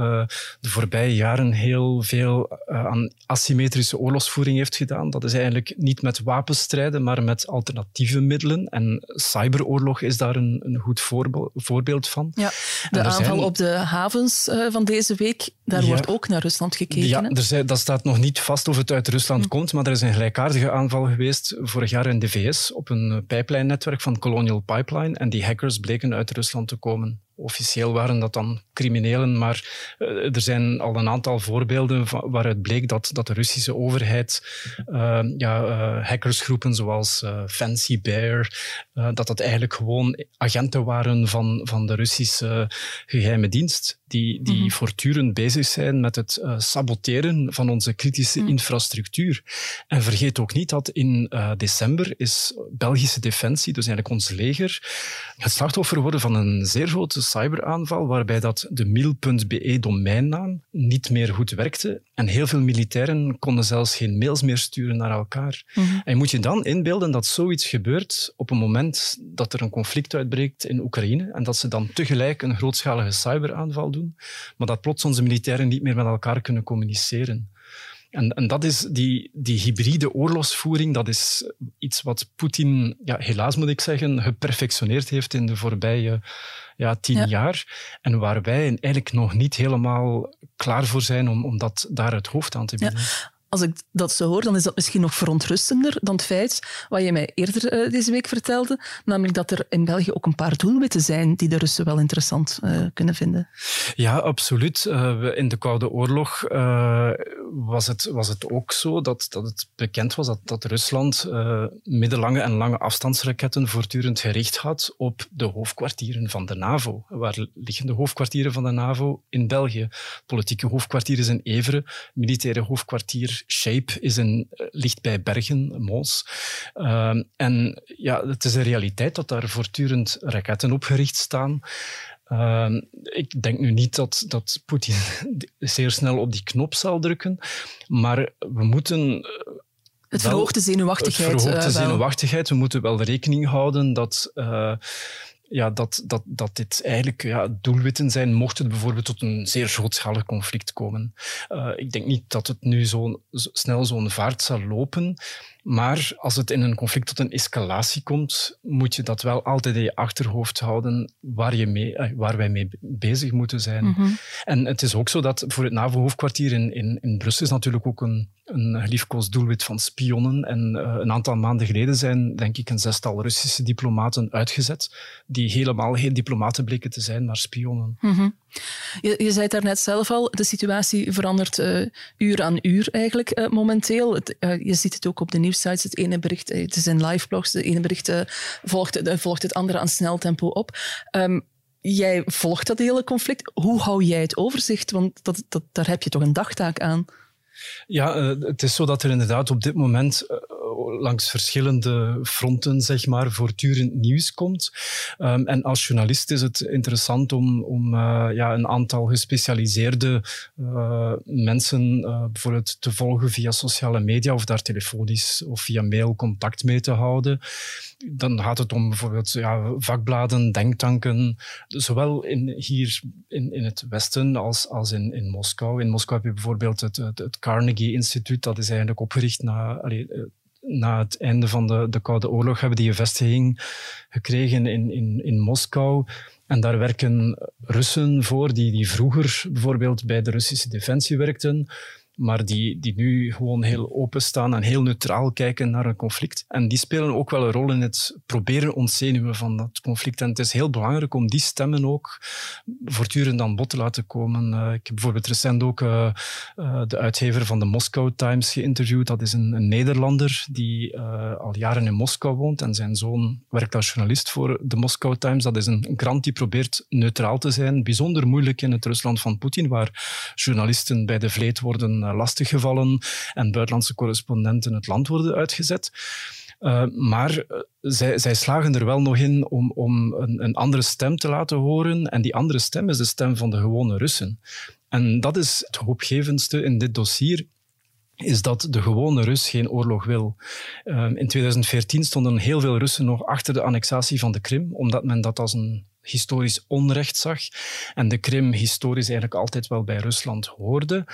de voorbije jaren heel veel aan asymmetrische oorlogsvoering heeft gedaan. Dat is eigenlijk niet met wapenstrijden, maar met alternatieve middelen. En cyberoorlog is daar een, een goed voorbeeld, voorbeeld van. Ja, de aanval zijn... op de havens van deze week, daar ja, wordt ook naar Rusland gekeken. Ja, er zijn, dat staat nog niet vast of het uit Rusland hm. komt, maar er is een gelijkaardige aanval geweest vorig jaar in de VS op een pijplijnnetwerk van Colonial Pipeline. En die hackers bleken uit Rusland te komen. Officieel waren dat dan criminelen, maar uh, er zijn al een aantal voorbeelden van, waaruit bleek dat, dat de Russische overheid uh, ja, uh, hackersgroepen zoals Fancy Bear, dat dat eigenlijk gewoon agenten waren van, van de Russische geheime dienst, die, die mm-hmm. voortdurend bezig zijn met het saboteren van onze kritische mm. infrastructuur. En vergeet ook niet dat in december is Belgische Defensie, dus eigenlijk ons leger, het slachtoffer geworden van een zeer grote cyberaanval waarbij dat de mil.be domeinnaam niet meer goed werkte en heel veel militairen konden zelfs geen mails meer sturen naar elkaar. Mm-hmm. En moet je dan inbeelden dat zoiets gebeurt op een moment dat er een conflict uitbreekt in Oekraïne en dat ze dan tegelijk een grootschalige cyberaanval doen, maar dat plots onze militairen niet meer met elkaar kunnen communiceren. En, en dat is die, die hybride oorlogsvoering, dat is iets wat Poetin, ja, helaas moet ik zeggen, geperfectioneerd heeft in de voorbije ja, tien ja. jaar. En waar wij eigenlijk nog niet helemaal klaar voor zijn om, om dat daar het hoofd aan te bieden. Ja. Als ik dat zo hoor, dan is dat misschien nog verontrustender dan het feit wat je mij eerder uh, deze week vertelde, namelijk dat er in België ook een paar doelwitten zijn die de Russen wel interessant uh, kunnen vinden. Ja, absoluut. Uh, in de Koude Oorlog was, het, was het ook zo dat, dat het bekend was dat, dat Rusland middellange en lange afstandsraketten voortdurend gericht had op de hoofdkwartieren van de NAVO. Waar liggen de hoofdkwartieren van de NAVO? In België. Politieke hoofdkwartier is in Evere, militaire hoofdkwartier Shape is een, eh, ligt bij Bergen, Mons. Uh, en ja, het is een realiteit dat daar voortdurend raketten opgericht staan. Uh, ik denk nu niet dat, dat Poetin zeer snel op die knop zal drukken, maar we moeten. Eh, het verhoogt de zenuwachtigheid. Het verhoogt de zenuwachtigheid. We moeten wel rekening houden dat uh, ja, dat, dat, dat dit eigenlijk ja, doelwitten zijn, mocht het bijvoorbeeld tot een zeer grootschalig conflict komen. Uh, ik denk niet dat het nu zo, zo snel zo'n vaart zal lopen. Maar als het in een conflict tot een escalatie komt, moet je dat wel altijd in je achterhoofd houden waar, je mee, eh, waar wij mee bezig moeten zijn. Mm -hmm. En het is ook zo dat voor het NAVO-hoofdkwartier in, in, in Brussel is natuurlijk ook een, een geliefkoosd doelwit van spionnen. En uh, een aantal maanden geleden zijn, denk ik, een zestal Russische diplomaten uitgezet, die helemaal geen diplomaten bleken te zijn, maar spionnen. Mm -hmm. Je, je zei het daarnet zelf al, de situatie verandert uh, uur aan uur eigenlijk uh, momenteel. Het, je ziet het ook op de nieuwssites. Het ene bericht, het is in liveblogs, het ene bericht volgt, volgt het andere aan snel tempo op. Um, jij volgt dat hele conflict. Hoe hou jij het overzicht? Want dat, dat, daar heb je toch een dagtaak aan? Ja, het is zo dat er inderdaad op dit moment langs verschillende fronten, zeg maar, voortdurend nieuws komt. Um, en als journalist is het interessant om, om uh, ja, een aantal gespecialiseerde uh, mensen uh, bijvoorbeeld te volgen via sociale media of daar telefonisch of via mail contact mee te houden. Dan gaat het om bijvoorbeeld ja, vakbladen, denktanken, zowel in, hier in, in het Westen als, als in, in Moskou. In Moskou heb je bijvoorbeeld het, het, Carnegie Instituut, dat is eigenlijk opgericht na, na het einde van de, de Koude Oorlog hebben die een vestiging gekregen in, in, in Moskou. En daar werken Russen voor die, die vroeger bijvoorbeeld bij de Russische defensie werkten maar die, die nu gewoon heel openstaan en heel neutraal kijken naar een conflict. En die spelen ook wel een rol in het proberen ontzenuwen van dat conflict. En het is heel belangrijk om die stemmen ook voortdurend aan bod te laten komen. Uh, ik heb bijvoorbeeld recent ook uh, uh, de uitgever van de Moscow Times geïnterviewd. Dat is een, een Nederlander die al jaren in Moskou woont en zijn zoon werkt als journalist voor de Moscow Times. Dat is een, een krant die probeert neutraal te zijn. Bijzonder moeilijk in het Rusland van Poetin, waar journalisten bij de vleet worden lastiggevallen en buitenlandse correspondenten het land worden uitgezet. Uh, maar zij, zij, slagen er wel nog in om, om een, een, andere stem te laten horen. En die andere stem is de stem van de gewone Russen. En dat is het hoopgevendste in dit dossier is dat de gewone Rus geen oorlog wil. In 2014 stonden heel veel Russen nog achter de annexatie van de Krim, omdat men dat als een historisch onrecht zag en de Krim historisch eigenlijk altijd wel bij Rusland hoorde.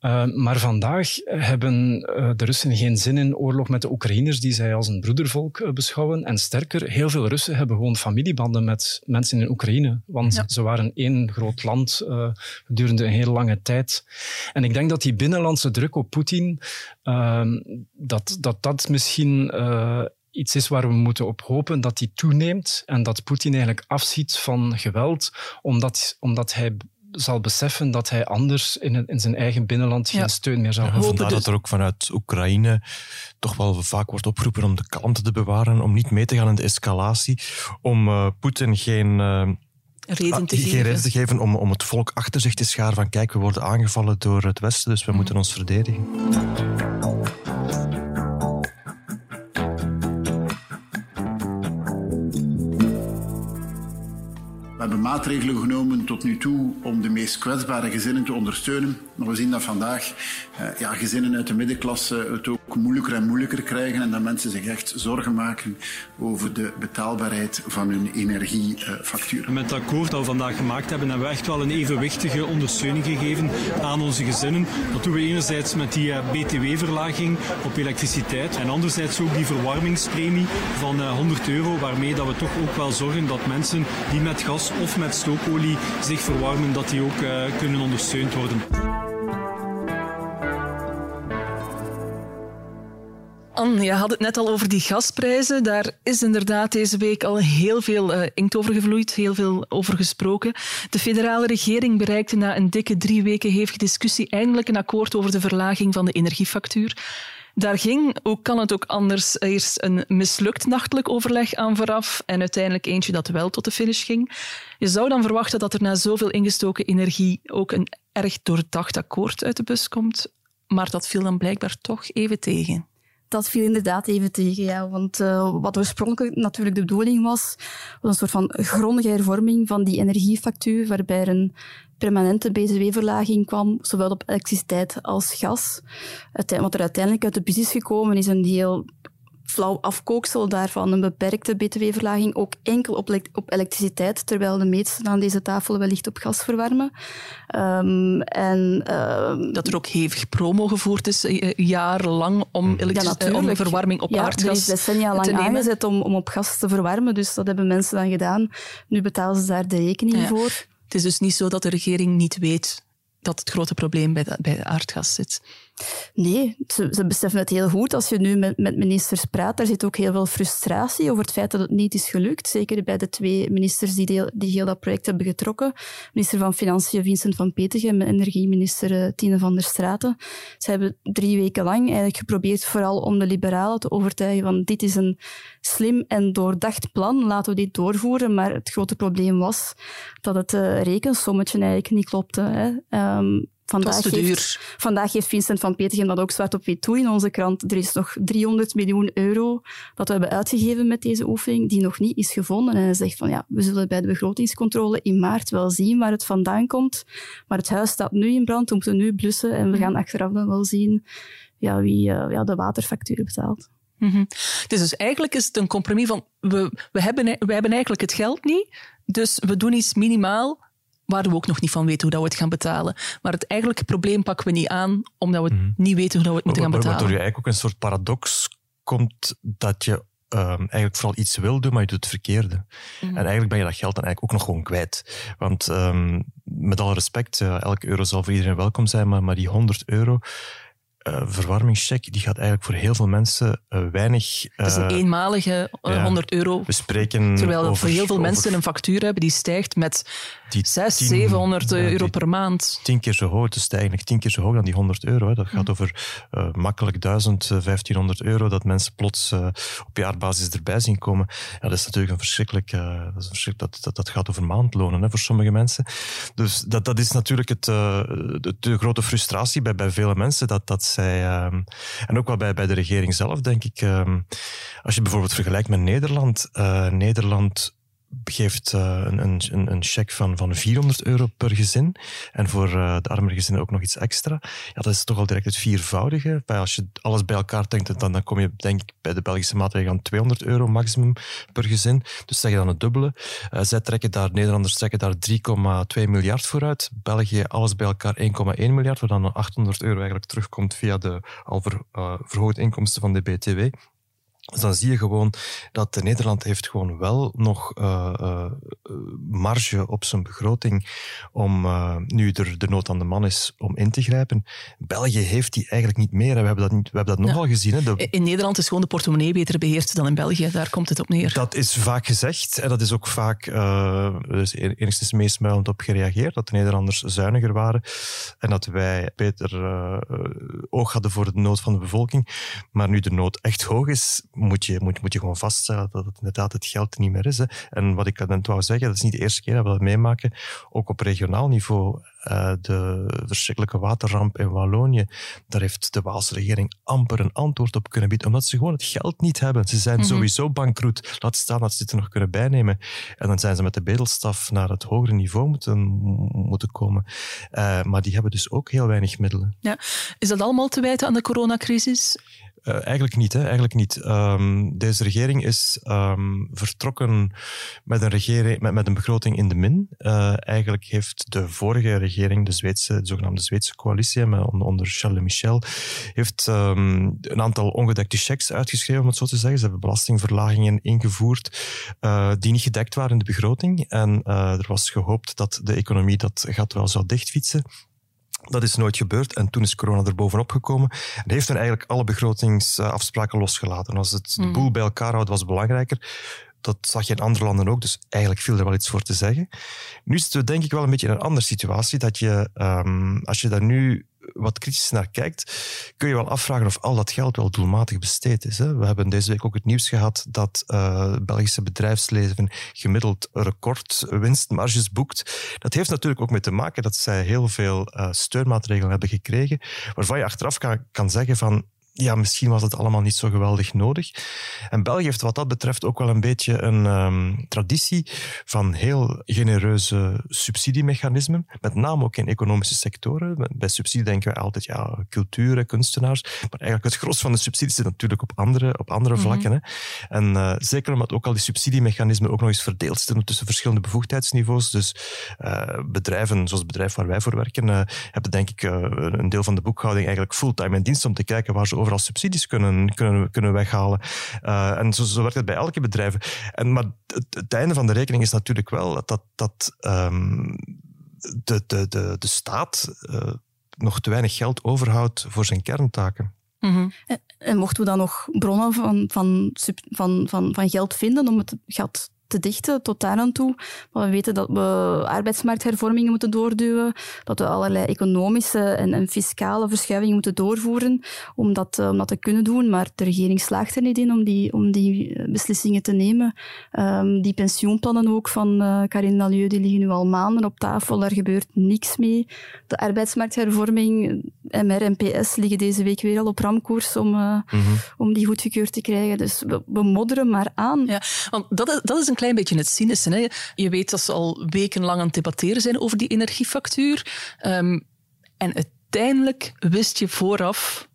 Uh, maar vandaag hebben uh, de Russen geen zin in oorlog met de Oekraïners die zij als een broedervolk uh, beschouwen. En sterker, heel veel Russen hebben gewoon familiebanden met mensen in Oekraïne, want ja. ze waren één groot land gedurende een hele lange tijd. En ik denk dat die binnenlandse druk op Poetin, dat, dat dat misschien iets is waar we moeten op hopen dat die toeneemt en dat Poetin eigenlijk afziet van geweld, omdat, omdat hij zal beseffen dat hij anders in, in zijn eigen binnenland geen ja. steun meer zal hebben. Ja, vandaar dat er ook vanuit Oekraïne toch wel vaak wordt opgeroepen om de kalmte te bewaren, om niet mee te gaan in de escalatie, om uh, Poetin geen... Uh, reden te, geen geven. reden te geven om, om het volk achter zich te scharen van kijk, we worden aangevallen door het Westen, dus we mm. moeten ons verdedigen. We hebben maatregelen genomen tot nu toe om de meest kwetsbare gezinnen te ondersteunen. Maar we zien dat vandaag uh, ja, gezinnen uit de middenklasse het ook moeilijker en moeilijker krijgen en dat mensen zich echt zorgen maken over de betaalbaarheid van hun energiefactuur. Met het akkoord dat we vandaag gemaakt hebben, hebben we echt wel een evenwichtige ondersteuning gegeven aan onze gezinnen. Dat doen we enerzijds met die uh, btw-verlaging op elektriciteit en anderzijds ook die verwarmingspremie van uh, 100 euro, waarmee dat we toch ook wel zorgen dat mensen die met gas of met stookolie zich verwarmen, dat die ook kunnen ondersteund worden. Anne, je had het net al over die gasprijzen. Daar is inderdaad deze week al heel veel uh, inkt over gevloeid, heel veel over gesproken. De federale regering bereikte na een dikke drie weken hevige discussie eindelijk een akkoord over de verlaging van de energiefactuur. Daar ging, hoe kan het ook anders, eerst een mislukt nachtelijk overleg aan vooraf en uiteindelijk eentje dat wel tot de finish ging. Je zou dan verwachten dat er na zoveel ingestoken energie ook een erg doordacht akkoord uit de bus komt, maar dat viel dan blijkbaar toch even tegen. Dat viel inderdaad even tegen, ja. Want uh, wat oorspronkelijk natuurlijk de bedoeling was, was een soort van grondige hervorming van die energiefactuur, waarbij er een permanente btw-verlaging kwam, zowel op elektriciteit als gas. Wat er uiteindelijk uit de bus is gekomen, is een heel flauw afkooksel daarvan, een beperkte btw-verlaging, ook enkel op, op, elektriciteit, terwijl de meesten aan deze tafel wellicht op gas verwarmen. Um, en, uh, dat er ook hevig promo gevoerd is, uh, jarenlang, om, ja, om verwarming op ja, aardgas er is decennia lang aangezet om, om op gas te verwarmen, dus dat hebben mensen dan gedaan. Nu betalen ze daar de rekening ja. voor. Het is dus niet zo dat de regering niet weet dat het grote probleem bij, de, bij aardgas zit. Nee, ze, beseffen het heel goed. Als je nu met, ministers praat, daar zit ook heel veel frustratie over het feit dat het niet is gelukt. Zeker bij de twee ministers die, die heel dat project hebben getrokken. Minister van Financiën Vincent van Petegem en energieminister uh, Tine van der Straten. Ze hebben drie weken lang eigenlijk geprobeerd vooral om de liberalen te overtuigen van dit is een slim en doordacht plan, laten we dit doorvoeren. Maar het grote probleem was dat het uh, rekensommetje eigenlijk niet klopte. Um, Vandaag heeft, vandaag heeft Vincent van Petegem dat ook zwart op wit toe in onze krant. Er is nog 300 miljoen euro dat we hebben uitgegeven met deze oefening, die nog niet is gevonden. En hij zegt van ja, we zullen bij de begrotingscontrole in maart wel zien waar het vandaan komt. Maar het huis staat nu in brand, we moeten nu blussen en we gaan achteraf dan wel zien ja, wie uh, ja, de waterfactuur betaalt. Mm -hmm. Dus, dus eigenlijk is het een compromis van we, we, hebben, we hebben eigenlijk het geld niet, dus we doen iets minimaal waar we ook nog niet van weten hoe dat we het gaan betalen. Maar het eigenlijke probleem pakken we niet aan, omdat we mm. niet weten hoe we het moeten gaan betalen. Waardoor je eigenlijk ook een soort paradox komt dat je um, eigenlijk vooral iets wil doen, maar je doet het verkeerde. Mm. En eigenlijk ben je dat geld dan eigenlijk ook nog gewoon kwijt. Want um, met alle respect, uh, elke euro zal voor iedereen welkom zijn, maar, maar die 100 euro uh, verwarmingscheck die gaat eigenlijk voor heel veel mensen uh, weinig. Uh, het is een eenmalige ja, 100 euro. We spreken terwijl over, voor heel veel over, mensen een factuur hebben die stijgt met die 600, 700 euro per maand. Tien keer zo hoog, het is eigenlijk tien keer zo hoog dan die 100 euro. Hè. Dat gaat mm. over makkelijk 1000, 1500 euro dat mensen plots op jaarbasis erbij zien komen. Ja, dat is natuurlijk een verschrikkelijk. dat, is dat, dat, dat gaat over maandlonen hè, voor sommige mensen. Dus dat, dat is natuurlijk het, de, de grote frustratie bij, bij vele mensen. Dat, dat zij, uh, en ook wel bij, bij de regering zelf, denk ik. Uh, als je bijvoorbeeld vergelijkt met Nederland. Nederland geeft uh, een, een, een cheque van, van 400 euro per gezin. En voor uh, de armere gezinnen ook nog iets extra. Ja, dat is toch al direct het viervoudige. Als je alles bij elkaar denkt, dan, dan kom je denk ik bij de Belgische maatregelen aan 200 euro maximum per gezin. Dus zeg je dan het dubbele. Uh, zij trekken daar, Nederlanders trekken daar 3,2 miljard vooruit. België alles bij elkaar 1,1 miljard, waar dan 800 euro eigenlijk terugkomt via de al ver, verhoogde inkomsten van de BTW. Dus dan zie je gewoon dat Nederland heeft gewoon wel nog uh, uh, marge op zijn begroting om, uh, nu er de nood aan de man is, om in te grijpen. België heeft die eigenlijk niet meer. En we hebben dat, niet, we hebben dat nogal ja. gezien. Hè. De... In Nederland is gewoon de portemonnee beter beheerd dan in België. Daar komt het op neer. Dat is vaak gezegd. En dat is ook vaak er is enigszins meesmuilend op gereageerd. Dat de Nederlanders zuiniger waren. En dat wij beter oog hadden voor de nood van de bevolking. Maar nu de nood echt hoog is moet je, moet, moet je gewoon vaststellen dat het inderdaad het geld niet meer is. Hè. En wat ik net wou zeggen, dat is niet de eerste keer dat we dat meemaken. Ook op regionaal niveau, uh, de verschrikkelijke waterramp in Wallonië, daar heeft de Waalse regering amper een antwoord op kunnen bieden, omdat ze gewoon het geld niet hebben. Ze zijn mm -hmm. sowieso bankroet. Laat staan dat ze dit er nog kunnen bijnemen. En dan zijn ze met de bedelstaf naar het hogere niveau moeten, moeten komen. Uh, maar die hebben dus ook heel weinig middelen. Ja. Is dat allemaal te wijten aan de coronacrisis? Uh, eigenlijk niet. Hè? Eigenlijk niet. Um, deze regering is um, vertrokken met een, regering, met, met een begroting in de min. Uh, eigenlijk heeft de vorige regering, de, Zweedse, de zogenaamde Zweedse coalitie, onder, onder Charles Michel, heeft um, een aantal ongedekte checks uitgeschreven, om het zo te zeggen. Ze hebben belastingverlagingen ingevoerd uh, die niet gedekt waren in de begroting. En er was gehoopt dat de economie dat gat wel zou dichtfietsen. Dat is nooit gebeurd en toen is corona er bovenop gekomen. En heeft men eigenlijk alle begrotingsafspraken losgelaten. Als het de boel bij elkaar houdt, was belangrijker. Dat zag je in andere landen ook, dus eigenlijk viel er wel iets voor te zeggen. Nu zitten we denk ik wel een beetje in een andere situatie. Dat je, um, als je daar nu wat kritisch naar kijkt, kun je wel afvragen of al dat geld wel doelmatig besteed is. Hè? We hebben deze week ook het nieuws gehad dat uh, Belgische bedrijfsleven gemiddeld recordwinstmarges boekt. Dat heeft natuurlijk ook mee te maken dat zij heel veel uh, steunmaatregelen hebben gekregen, waarvan je achteraf kan, kan zeggen van ja, misschien was het allemaal niet zo geweldig nodig. En België heeft wat dat betreft ook wel een beetje een um, traditie van heel genereuze subsidiemechanismen, met name ook in economische sectoren. Bij subsidie denken we altijd, ja, cultuur, kunstenaars, maar eigenlijk het gros van de subsidies zit natuurlijk op andere, op andere mm -hmm. vlakken. Hè. En uh, zeker omdat ook al die subsidiemechanismen ook nog eens verdeeld zijn tussen verschillende bevoegdheidsniveaus. Dus uh, bedrijven, zoals het bedrijf waar wij voor werken, uh, hebben denk ik een deel van de boekhouding eigenlijk fulltime in dienst om te kijken waar ze over overal subsidies kunnen, kunnen, kunnen weghalen. Uh, en zo, zo werkt het bij elke bedrijf. En, maar het, het, einde van de rekening is natuurlijk wel dat, dat um, de, de, de, de staat uh, nog te weinig geld overhoudt voor zijn kerntaken. Mm -hmm. en, en, mochten we dan nog bronnen van, van, van, van, van geld vinden om het gat te dichten tot daar aan toe. Maar we weten dat we arbeidsmarkthervormingen moeten doorduwen, dat we allerlei economische en, en fiscale verschuivingen moeten doorvoeren om dat, om dat te kunnen doen. Maar de regering slaagt er niet in om die, om die beslissingen te nemen. Um, die pensioenplannen ook van uh, Karin Lalieu, die liggen nu al maanden op tafel. Daar gebeurt niks mee. De arbeidsmarkthervorming, MR en PS liggen deze week weer al op ramkoers om, uh, mm -hmm. om die goedgekeurd te krijgen. Dus we, we modderen maar aan. Ja, want dat is, dat is een klein beetje het cynische. Hè? Je weet dat ze al wekenlang aan het debatteren zijn over die energiefactuur. Um, en uiteindelijk wist je vooraf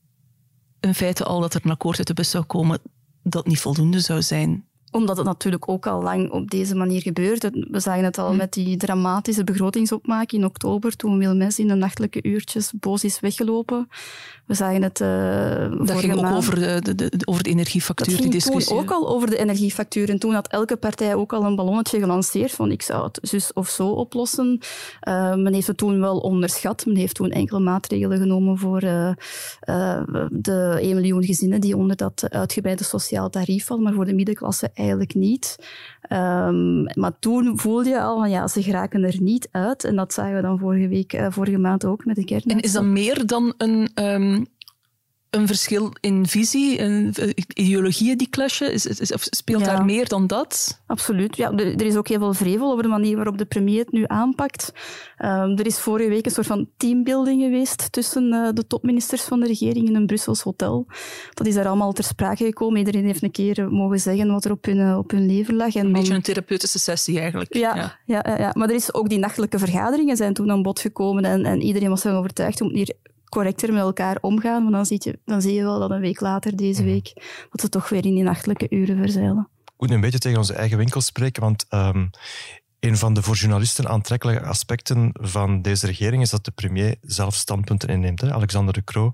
in feite al dat er een akkoord uit de bus zou komen dat niet voldoende zou zijn omdat het natuurlijk ook al lang op deze manier gebeurt. We zagen het al hm. met die dramatische begrotingsopmaak in oktober, toen Wilmes in de nachtelijke uurtjes boos is weggelopen. We zagen het uh, Dat ging ook over de, de, de, over de energiefactuur, dat ging die discussie. toen ook al over de energiefactuur. En toen had elke partij ook al een ballonnetje gelanceerd van ik zou het zus of zo oplossen. Uh, men heeft het toen wel onderschat. Men heeft toen enkele maatregelen genomen voor uh, de 1 miljoen gezinnen die onder dat uitgebreide sociaal tarief vallen, maar voor de middenklasse eigenlijk niet. Um, maar toen voelde je al van ja, ze geraken er niet uit. En dat zagen we dan vorige week, uh, vorige maand ook met de kern. En is dat meer dan een, um, een verschil in visie, een ideologieën die clashen? Is, is, of speelt ja. daar meer dan dat? Absoluut. Ja, er, er, is ook heel veel vrevel over de manier waarop de premier het nu aanpakt. Um, er is vorige week een soort van teambuilding geweest tussen uh, de topministers van de regering in een Brussels hotel. Dat is daar allemaal ter sprake gekomen. Iedereen heeft een keer mogen zeggen wat er op hun, uh, op hun leven lag. En een beetje een therapeutische sessie eigenlijk. Ja, ja. Ja, ja, ja, maar er is ook die nachtelijke vergaderingen zijn toen aan bod gekomen en, en iedereen was ervan overtuigd om hier correcter met elkaar omgaan. Want dan zie, je, dan zie je wel dat een week later, deze mhm. week, dat ze toch weer in die nachtelijke uren verzeilen. Ik moet een beetje tegen onze eigen winkel spreken, want um, een van de voor journalisten aantrekkelijke aspecten van deze regering is dat de premier zelf standpunten inneemt. Hè. Alexander de Croo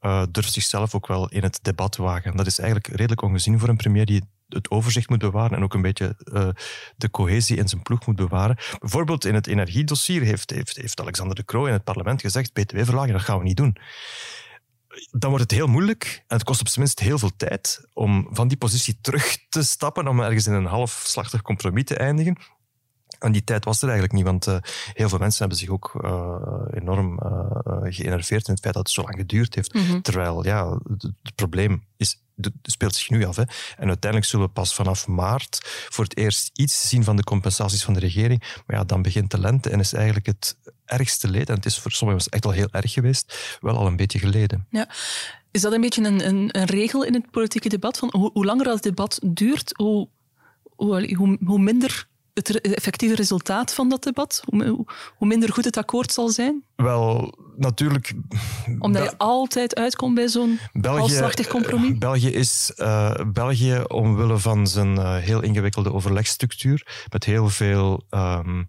uh, durft zichzelf ook wel in het debat wagen. Dat is eigenlijk redelijk ongezien voor een premier die het overzicht moet bewaren en ook een beetje uh, de cohesie in zijn ploeg moet bewaren. Bijvoorbeeld in het energiedossier heeft, heeft, heeft Alexander de Croo in het parlement gezegd btw-verlaging, dat gaan we niet doen dan wordt het heel moeilijk en het kost op zijn minst heel veel tijd om van die positie terug te stappen, om ergens in een halfslachtig compromis te eindigen. En die tijd was er eigenlijk niet, want uh, heel veel mensen hebben zich ook uh, enorm uh, geënerveerd in het feit dat het zo lang geduurd heeft. Mm -hmm. Terwijl, ja, het probleem is, speelt zich nu af. Hè. En uiteindelijk zullen we pas vanaf maart voor het eerst iets zien van de compensaties van de regering. Maar ja, dan begint de lente en is eigenlijk het ergste leed, en het is voor sommigen echt al heel erg geweest, wel al een beetje geleden. Ja. Is dat een beetje een, een, een regel in het politieke debat? Van hoe, langer dat debat duurt, hoe, hoe, minder het effectieve resultaat van dat debat? Hoe, minder goed het akkoord zal zijn? Wel, natuurlijk... Omdat je altijd uitkomt bij zo'n halfslachtig compromis? België is uh, België omwille van zijn uh, heel ingewikkelde overlegstructuur, met heel veel um,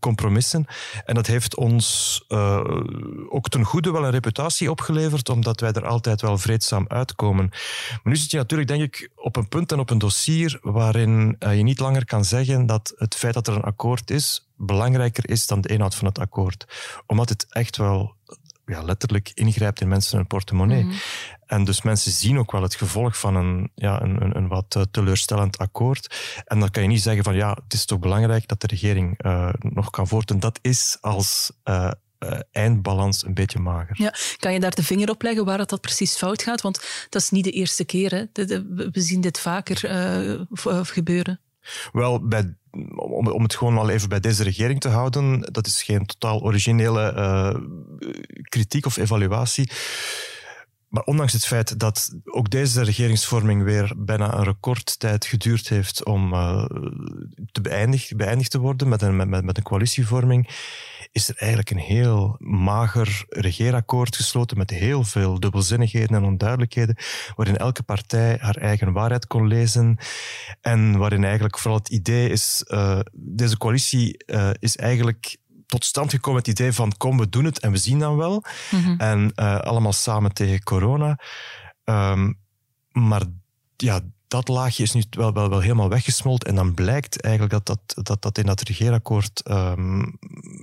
compromissen. En dat heeft ons uh, ook ten goede wel een reputatie opgeleverd, omdat wij er altijd wel vreedzaam uitkomen. Maar nu zit je natuurlijk, denk ik, op een punt en op een dossier waarin je niet langer kan zeggen dat het feit dat er een akkoord is, belangrijker is dan de inhoud van het akkoord. Omdat het echt wel ja, letterlijk ingrijpt in mensen hun portemonnee. Mhm. En dus mensen zien ook wel het gevolg van een, ja, een, een, een wat eh, teleurstellend akkoord. En dan kan je niet zeggen van ja, het is toch belangrijk dat de regering uh, nog kan voortdoen. Dat is als uh, uh, eindbalans een beetje mager. Ja, kan je daar de vinger op leggen waar het dat precies fout gaat? Want dat is niet de eerste keer. Hè? We zien dit vaker gebeuren. Wel, bij, om, om, het gewoon al even bij deze regering te houden, dat is geen totaal originele uh, kritiek of evaluatie. Maar ondanks het feit dat ook deze regeringsvorming weer bijna een recordtijd geduurd heeft om uh, te beëindigd, beëindigd te worden met een, met, met een coalitievorming, is er eigenlijk een heel mager regeerakkoord gesloten met heel veel dubbelzinnigheden en onduidelijkheden, waarin elke partij haar eigen waarheid kon lezen en waarin eigenlijk vooral het idee is, uh, deze coalitie uh, is eigenlijk tot stand gekomen het idee van kom, we doen het en we zien dan wel. Mm-hmm. En uh, allemaal samen tegen corona. Um, maar ja, dat laagje is nu wel, wel, wel helemaal weggesmolten. En dan blijkt eigenlijk dat, dat, dat, dat in dat regeerakkoord um,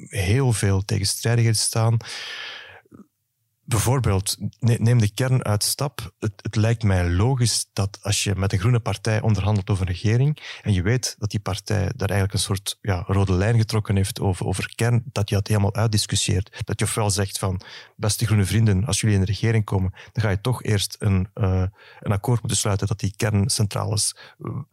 heel veel tegenstrijdigheden staan. Bijvoorbeeld, neem de kern uit stap. Het, lijkt mij logisch dat als je met een groene partij onderhandelt over een regering en je weet dat die partij daar eigenlijk een soort ja, rode lijn getrokken heeft over, over kern, dat je dat helemaal uitdiscussieert. Dat je ofwel zegt van, beste groene vrienden, als jullie in de regering komen, dan ga je toch eerst een, uh, een akkoord moeten sluiten dat die kerncentrales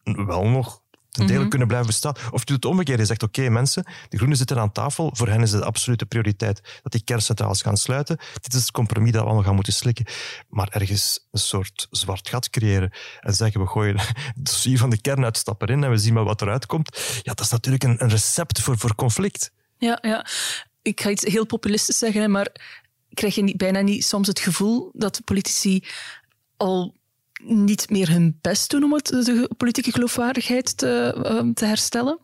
wel nog ten dele mm-hmm. kunnen blijven bestaan. Of je doet het omgekeerd. Je zegt, oké okay, mensen, de groenen zitten aan tafel. Voor hen is het de absolute prioriteit dat die kerncentrales gaan sluiten. Dit is het compromis dat we allemaal gaan moeten slikken. Maar ergens een soort zwart gat creëren en zeggen, we gooien het dossier van de kernuitstap erin en we zien maar wat eruit komt. Ja, dat is natuurlijk een, een recept voor, voor conflict. Ja, ja. Ik ga iets heel populistisch zeggen, maar krijg je niet, bijna niet soms het gevoel dat politici al niet meer hun best doen om het, de politieke geloofwaardigheid te, uh, te herstellen?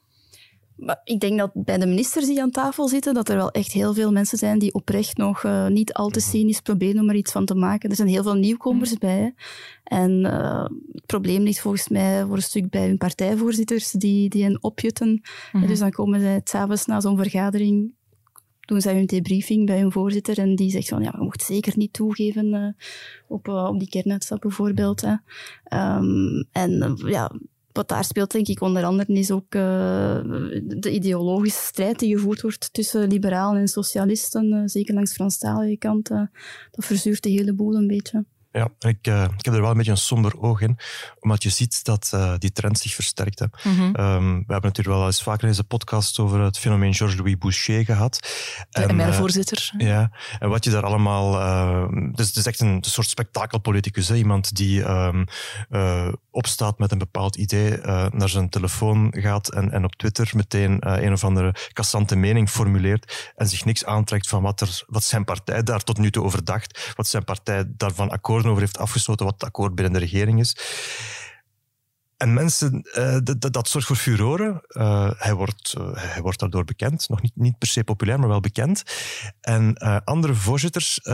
Maar ik denk dat bij de ministers die aan tafel zitten, dat er wel echt heel veel mensen zijn die oprecht nog uh, niet al te cynisch proberen om er iets van te maken. Er zijn heel veel nieuwkomers mm. bij. En uh, het probleem ligt volgens mij voor een stuk bij hun partijvoorzitters die, die hen opjutten. Mm. En dus dan komen zij s'avonds na zo'n vergadering doen zij hun debriefing bij hun voorzitter en die zegt van ja, je mocht zeker niet toegeven uh, op, uh, op die kernuitstap bijvoorbeeld. Hè. Um, en uh, ja, wat daar speelt, denk ik, onder andere is ook de ideologische strijd die gevoerd wordt tussen liberalen en socialisten, zeker langs Franstalige kant. dat verzuurt de hele boel een beetje. Ja, ik, uh, ik heb er wel een beetje een somber oog in, omdat je ziet dat uh, die trend zich versterkt. Hè. Mm -hmm. um, we hebben natuurlijk wel eens vaker in deze podcast over het fenomeen Georges-Louis Boucher gehad. De MR-voorzitter. Uh, ja, en wat je daar allemaal... dus het is echt een, een soort spektakelpoliticus, hè. iemand die um, opstaat met een bepaald idee, naar zijn telefoon gaat en, en op Twitter meteen een of andere cassante mening formuleert en zich niks aantrekt van wat, er, wat zijn partij daar tot nu toe over dacht, wat zijn partij daarvan akkoord over heeft afgesloten wat het akkoord binnen de regering is. En mensen, uh, dat, zorgt voor furoren. Uh, hij, wordt, uh, hij wordt daardoor bekend. Nog niet, niet per se populair, maar wel bekend. En andere voorzitters,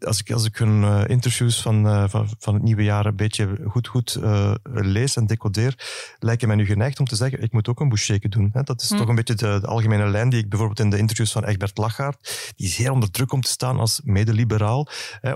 als, ik, als ik hun interviews van, van, van het nieuwe jaar een beetje goed, goed lees en decodeer, lijken mij nu geneigd om te zeggen, ik moet ook een boucheke doen. Hè? Dat is hm. toch een beetje de, de, algemene lijn die ik bijvoorbeeld in de interviews van Egbert Lachaert, die is heel onder druk om te staan als medeliberaal,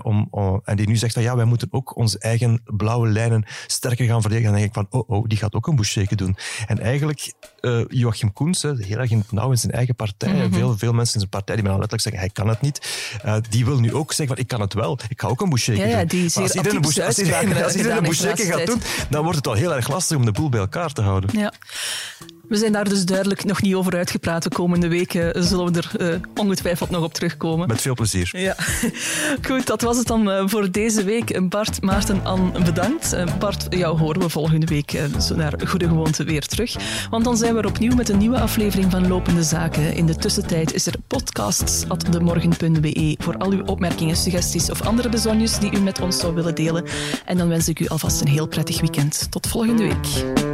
om, om, en die nu zegt van ja, wij moeten ook onze eigen blauwe lijnen sterker gaan verdedigen. En dan denk ik van oh, oh, die gaat ook een boucheke doen. En eigenlijk, uh, Joachim Koens, heel erg in het nauw in zijn eigen partij, mm -hmm. veel, veel mensen in zijn partij die mij letterlijk zeggen, hij kan het niet, uh, die wil nu ook zeggen van, ik kan het wel, ik ga ook een boucheke ja, ja, doen. Die als iedereen een, bouche, als iedereen, als iedereen een boucheke gaat doen, dan wordt het al heel erg lastig om de boel bij elkaar te houden. Ja. We zijn daar dus duidelijk nog niet over uitgepraat. De komende weken zullen we er uh, ongetwijfeld nog op terugkomen. Met veel plezier. Ja. Goed, dat was het dan uh, voor deze week. Bart, Maarten, Anne, bedankt. Uh, Bart, jou horen we volgende week naar goede gewoonte weer terug. Want dan zijn we er opnieuw met een nieuwe aflevering van Lopende Zaken. In de tussentijd is er podcasts.demorgen.be voor al uw opmerkingen, suggesties of andere bezonjes die u met ons zou willen delen. En dan wens ik u alvast een heel prettig weekend. Tot volgende week.